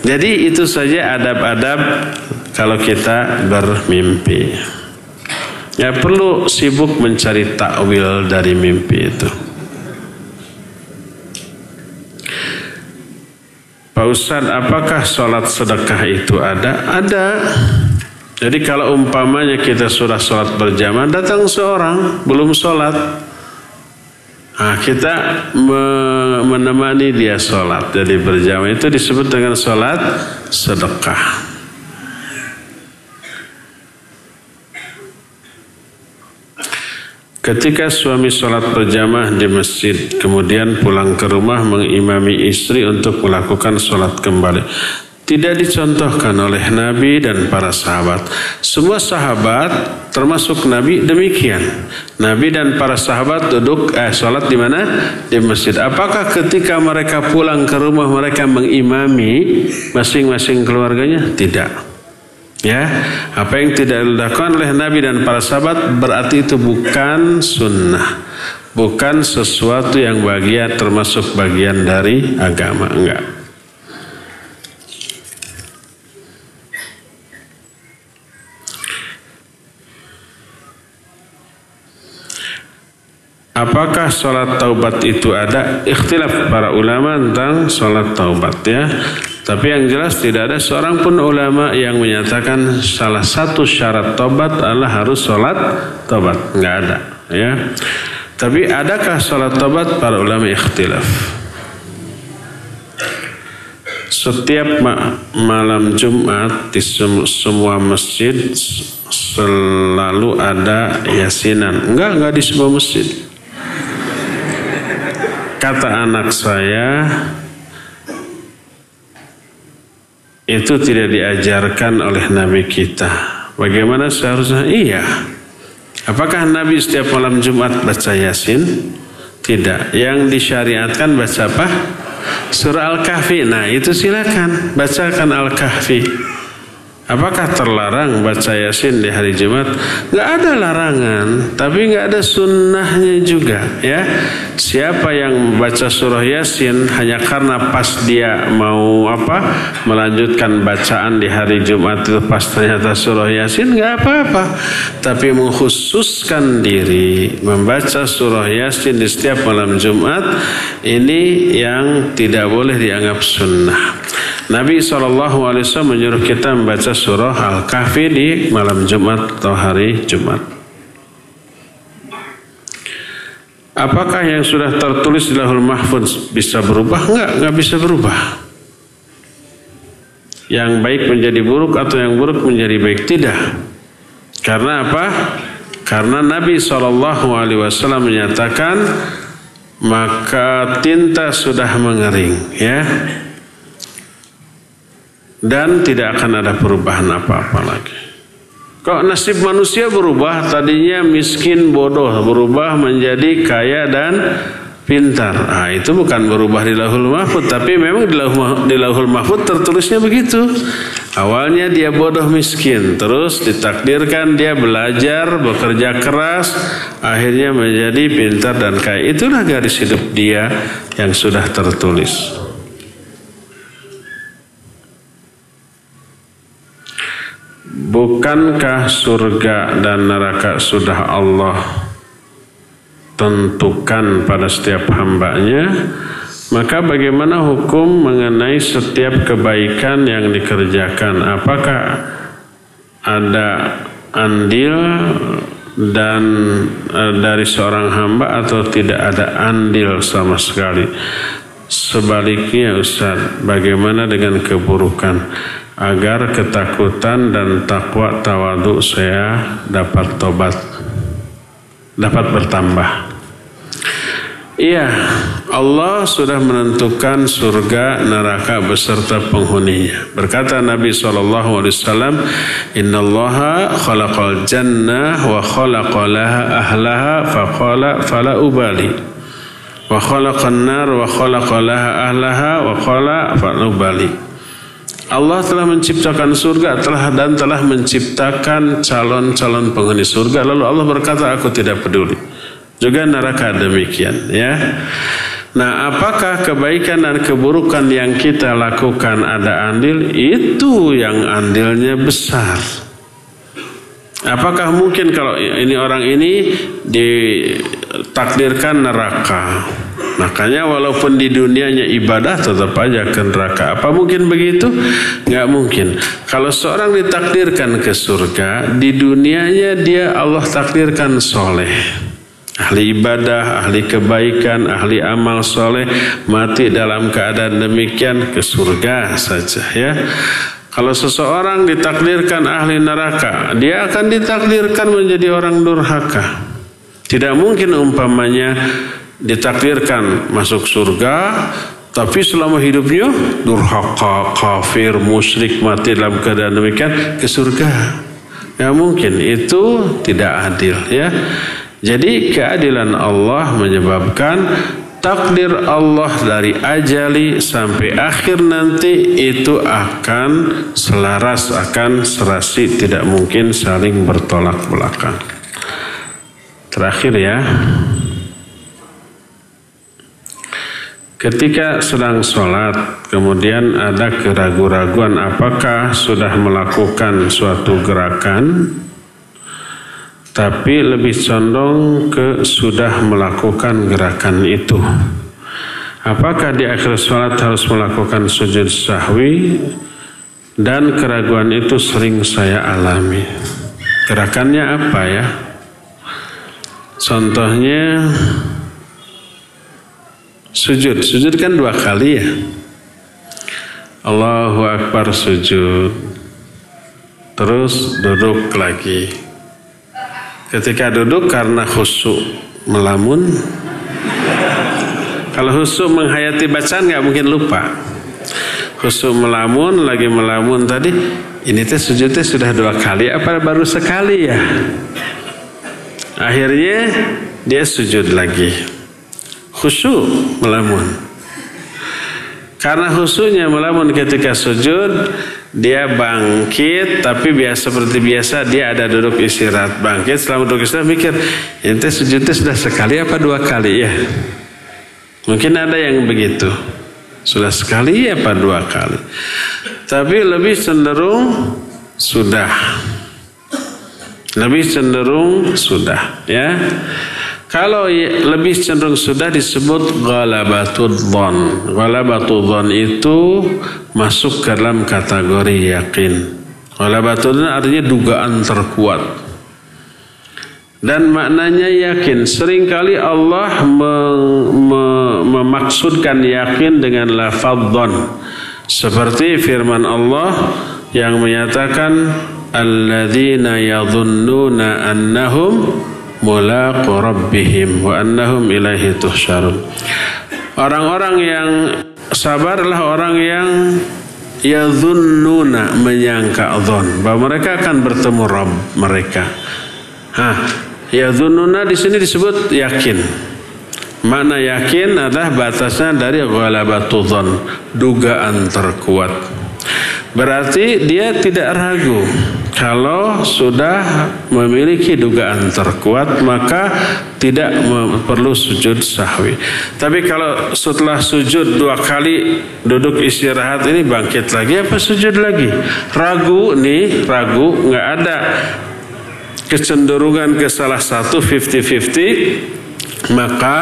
Jadi itu saja adab-adab kalau kita bermimpi. Ya perlu sibuk mencari takwil dari mimpi itu. Pak Ustadz, apakah sholat sedekah itu ada? Ada. Jadi kalau umpamanya kita sudah sholat berjamaah, datang seorang belum sholat. Nah, kita menemani dia sholat. Jadi berjamaah itu disebut dengan sholat sedekah. Ketika suami sholat berjamaah di masjid, kemudian pulang ke rumah mengimami istri untuk melakukan sholat kembali. Tidak dicontohkan oleh Nabi dan para sahabat. Semua sahabat, termasuk Nabi, demikian. Nabi dan para sahabat duduk eh, sholat di mana? Di masjid. Apakah ketika mereka pulang ke rumah mereka mengimami masing-masing keluarganya? Tidak. Ya, apa yang tidak dilakukan oleh Nabi dan para sahabat berarti itu bukan sunnah, bukan sesuatu yang bagian termasuk bagian dari agama, enggak. Apakah sholat taubat itu ada? Ikhtilaf para ulama tentang sholat taubat ya. Tapi yang jelas tidak ada seorang pun ulama yang menyatakan salah satu syarat tobat adalah harus sholat tobat. Nggak ada. Ya. Tapi adakah sholat tobat? Para ulama ikhtilaf. Setiap malam Jumat di semua masjid selalu ada yasinan. Enggak, enggak di semua masjid. Kata anak saya, itu tidak diajarkan oleh Nabi kita. Bagaimana seharusnya? Iya. Apakah Nabi setiap malam Jumat baca Yasin? Tidak. Yang disyariatkan baca apa? Surah Al-Kahfi. Nah, itu silakan bacakan Al-Kahfi. Apakah terlarang baca Yasin di hari Jumat? Gak ada larangan, tapi gak ada sunnahnya juga. Ya, siapa yang baca surah Yasin hanya karena pas dia mau apa melanjutkan bacaan di hari Jumat itu pas ternyata surah Yasin gak apa-apa. Tapi mengkhususkan diri membaca surah Yasin di setiap malam Jumat ini yang tidak boleh dianggap sunnah. Nabi SAW menyuruh kita membaca surah Al-Kahfi di malam Jumat atau hari Jumat. Apakah yang sudah tertulis di lahul mahfuz bisa berubah? Enggak, enggak bisa berubah. Yang baik menjadi buruk atau yang buruk menjadi baik tidak. Karena apa? Karena Nabi SAW menyatakan maka tinta sudah mengering, ya dan tidak akan ada perubahan apa-apa lagi. Kok nasib manusia berubah? Tadinya miskin bodoh berubah menjadi kaya dan pintar. Nah, itu bukan berubah di lahul mahfud, tapi memang di lahul, mahfud tertulisnya begitu. Awalnya dia bodoh miskin, terus ditakdirkan dia belajar, bekerja keras, akhirnya menjadi pintar dan kaya. Itulah garis hidup dia yang sudah tertulis. Bukankah surga dan neraka sudah Allah tentukan pada setiap hambanya? Maka bagaimana hukum mengenai setiap kebaikan yang dikerjakan? Apakah ada andil dan e, dari seorang hamba atau tidak ada andil sama sekali? Sebaliknya Ustaz, bagaimana dengan keburukan? Agar ketakutan dan takwa tawadu saya dapat tobat dapat bertambah Iya, Allah sudah menentukan surga, neraka beserta penghuninya. Berkata Nabi SAW, Inna Allah khalaqal jannah wa khalaqalaha ahlaha faqala fala ubali. Wa khalaqan nar wa khalaqalaha ahlaha wa qala fala ubali. Allah telah menciptakan surga telah dan telah menciptakan calon-calon penghuni surga. Lalu Allah berkata, aku tidak peduli. Juga neraka demikian, ya. Nah, apakah kebaikan dan keburukan yang kita lakukan ada andil? Itu yang andilnya besar. Apakah mungkin kalau ini orang ini ditakdirkan neraka? Makanya walaupun di dunianya ibadah tetap aja ke neraka. Apa mungkin begitu? Nggak mungkin. Kalau seorang ditakdirkan ke surga, di dunianya dia Allah takdirkan soleh. Ahli ibadah, ahli kebaikan, ahli amal soleh, mati dalam keadaan demikian ke surga saja ya. Kalau seseorang ditakdirkan ahli neraka, dia akan ditakdirkan menjadi orang durhaka. Tidak mungkin umpamanya ditakdirkan masuk surga tapi selama hidupnya durhaka, kafir, musyrik, mati dalam keadaan demikian ke surga. Ya mungkin itu tidak adil ya. Jadi keadilan Allah menyebabkan takdir Allah dari ajali sampai akhir nanti itu akan selaras, akan serasi, tidak mungkin saling bertolak belakang. Terakhir ya. Ketika sedang sholat, kemudian ada keraguan-raguan apakah sudah melakukan suatu gerakan, tapi lebih condong ke sudah melakukan gerakan itu. Apakah di akhir sholat harus melakukan sujud sahwi dan keraguan itu sering saya alami. Gerakannya apa ya? Contohnya Sujud, sujud kan dua kali ya. Allahu Akbar sujud. Terus duduk lagi. Ketika duduk karena khusyuk melamun. Kalau khusyuk menghayati bacaan nggak mungkin lupa. Khusyuk melamun, lagi melamun tadi. ini teh sujudnya sudah dua kali apa baru sekali ya? Akhirnya dia sujud lagi. Khusyuk melamun. Karena khusyuknya melamun ketika sujud, dia bangkit tapi biasa seperti biasa dia ada duduk istirahat bangkit. Selama duduk istirahat mikir ini sujudnya sudah sekali apa dua kali ya? Mungkin ada yang begitu. Sudah sekali apa dua kali? Tapi lebih cenderung sudah. Lebih cenderung sudah ya kalau lebih cenderung sudah disebut ghalabatul dhon. Ghalabatul dhon itu masuk ke dalam kategori yakin. Ghalabatul dhon artinya dugaan terkuat. Dan maknanya yakin. Seringkali Allah memaksudkan yakin dengan lafaz dhon. Seperti firman Allah yang menyatakan alladzina yadhunnuna annahum mulaqu rabbihim wa annahum ilaihi tuhsyarun. Orang-orang yang sabarlah orang yang yadhunnuna menyangka dzon bahwa mereka akan bertemu Rabb mereka. Hah, yadhunnuna di sini disebut yakin. Mana yakin adalah batasnya dari ghalabatu dzon, dugaan terkuat. Berarti dia tidak ragu kalau sudah memiliki dugaan terkuat maka tidak perlu sujud sahwi. Tapi kalau setelah sujud dua kali duduk istirahat ini bangkit lagi apa sujud lagi? Ragu nih, ragu nggak ada kecenderungan ke salah satu 50-50 maka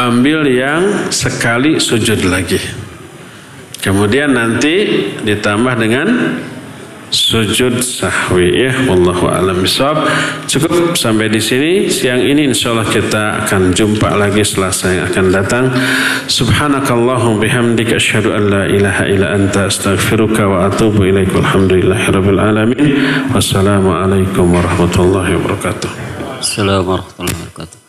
ambil yang sekali sujud lagi. Kemudian nanti ditambah dengan sujud sahwi ya wallahu alam bisawab cukup sampai di sini. Siang ini insyaallah kita akan jumpa lagi selasa yang akan datang. Subhanakallahum bihamdika asyhadu an la ilaha illa anta astaghfiruka wa atubu ilaik walhamdulillahirabbil alamin. Wassalamu alaikum warahmatullahi wabarakatuh. Assalamualaikum warahmatullahi wabarakatuh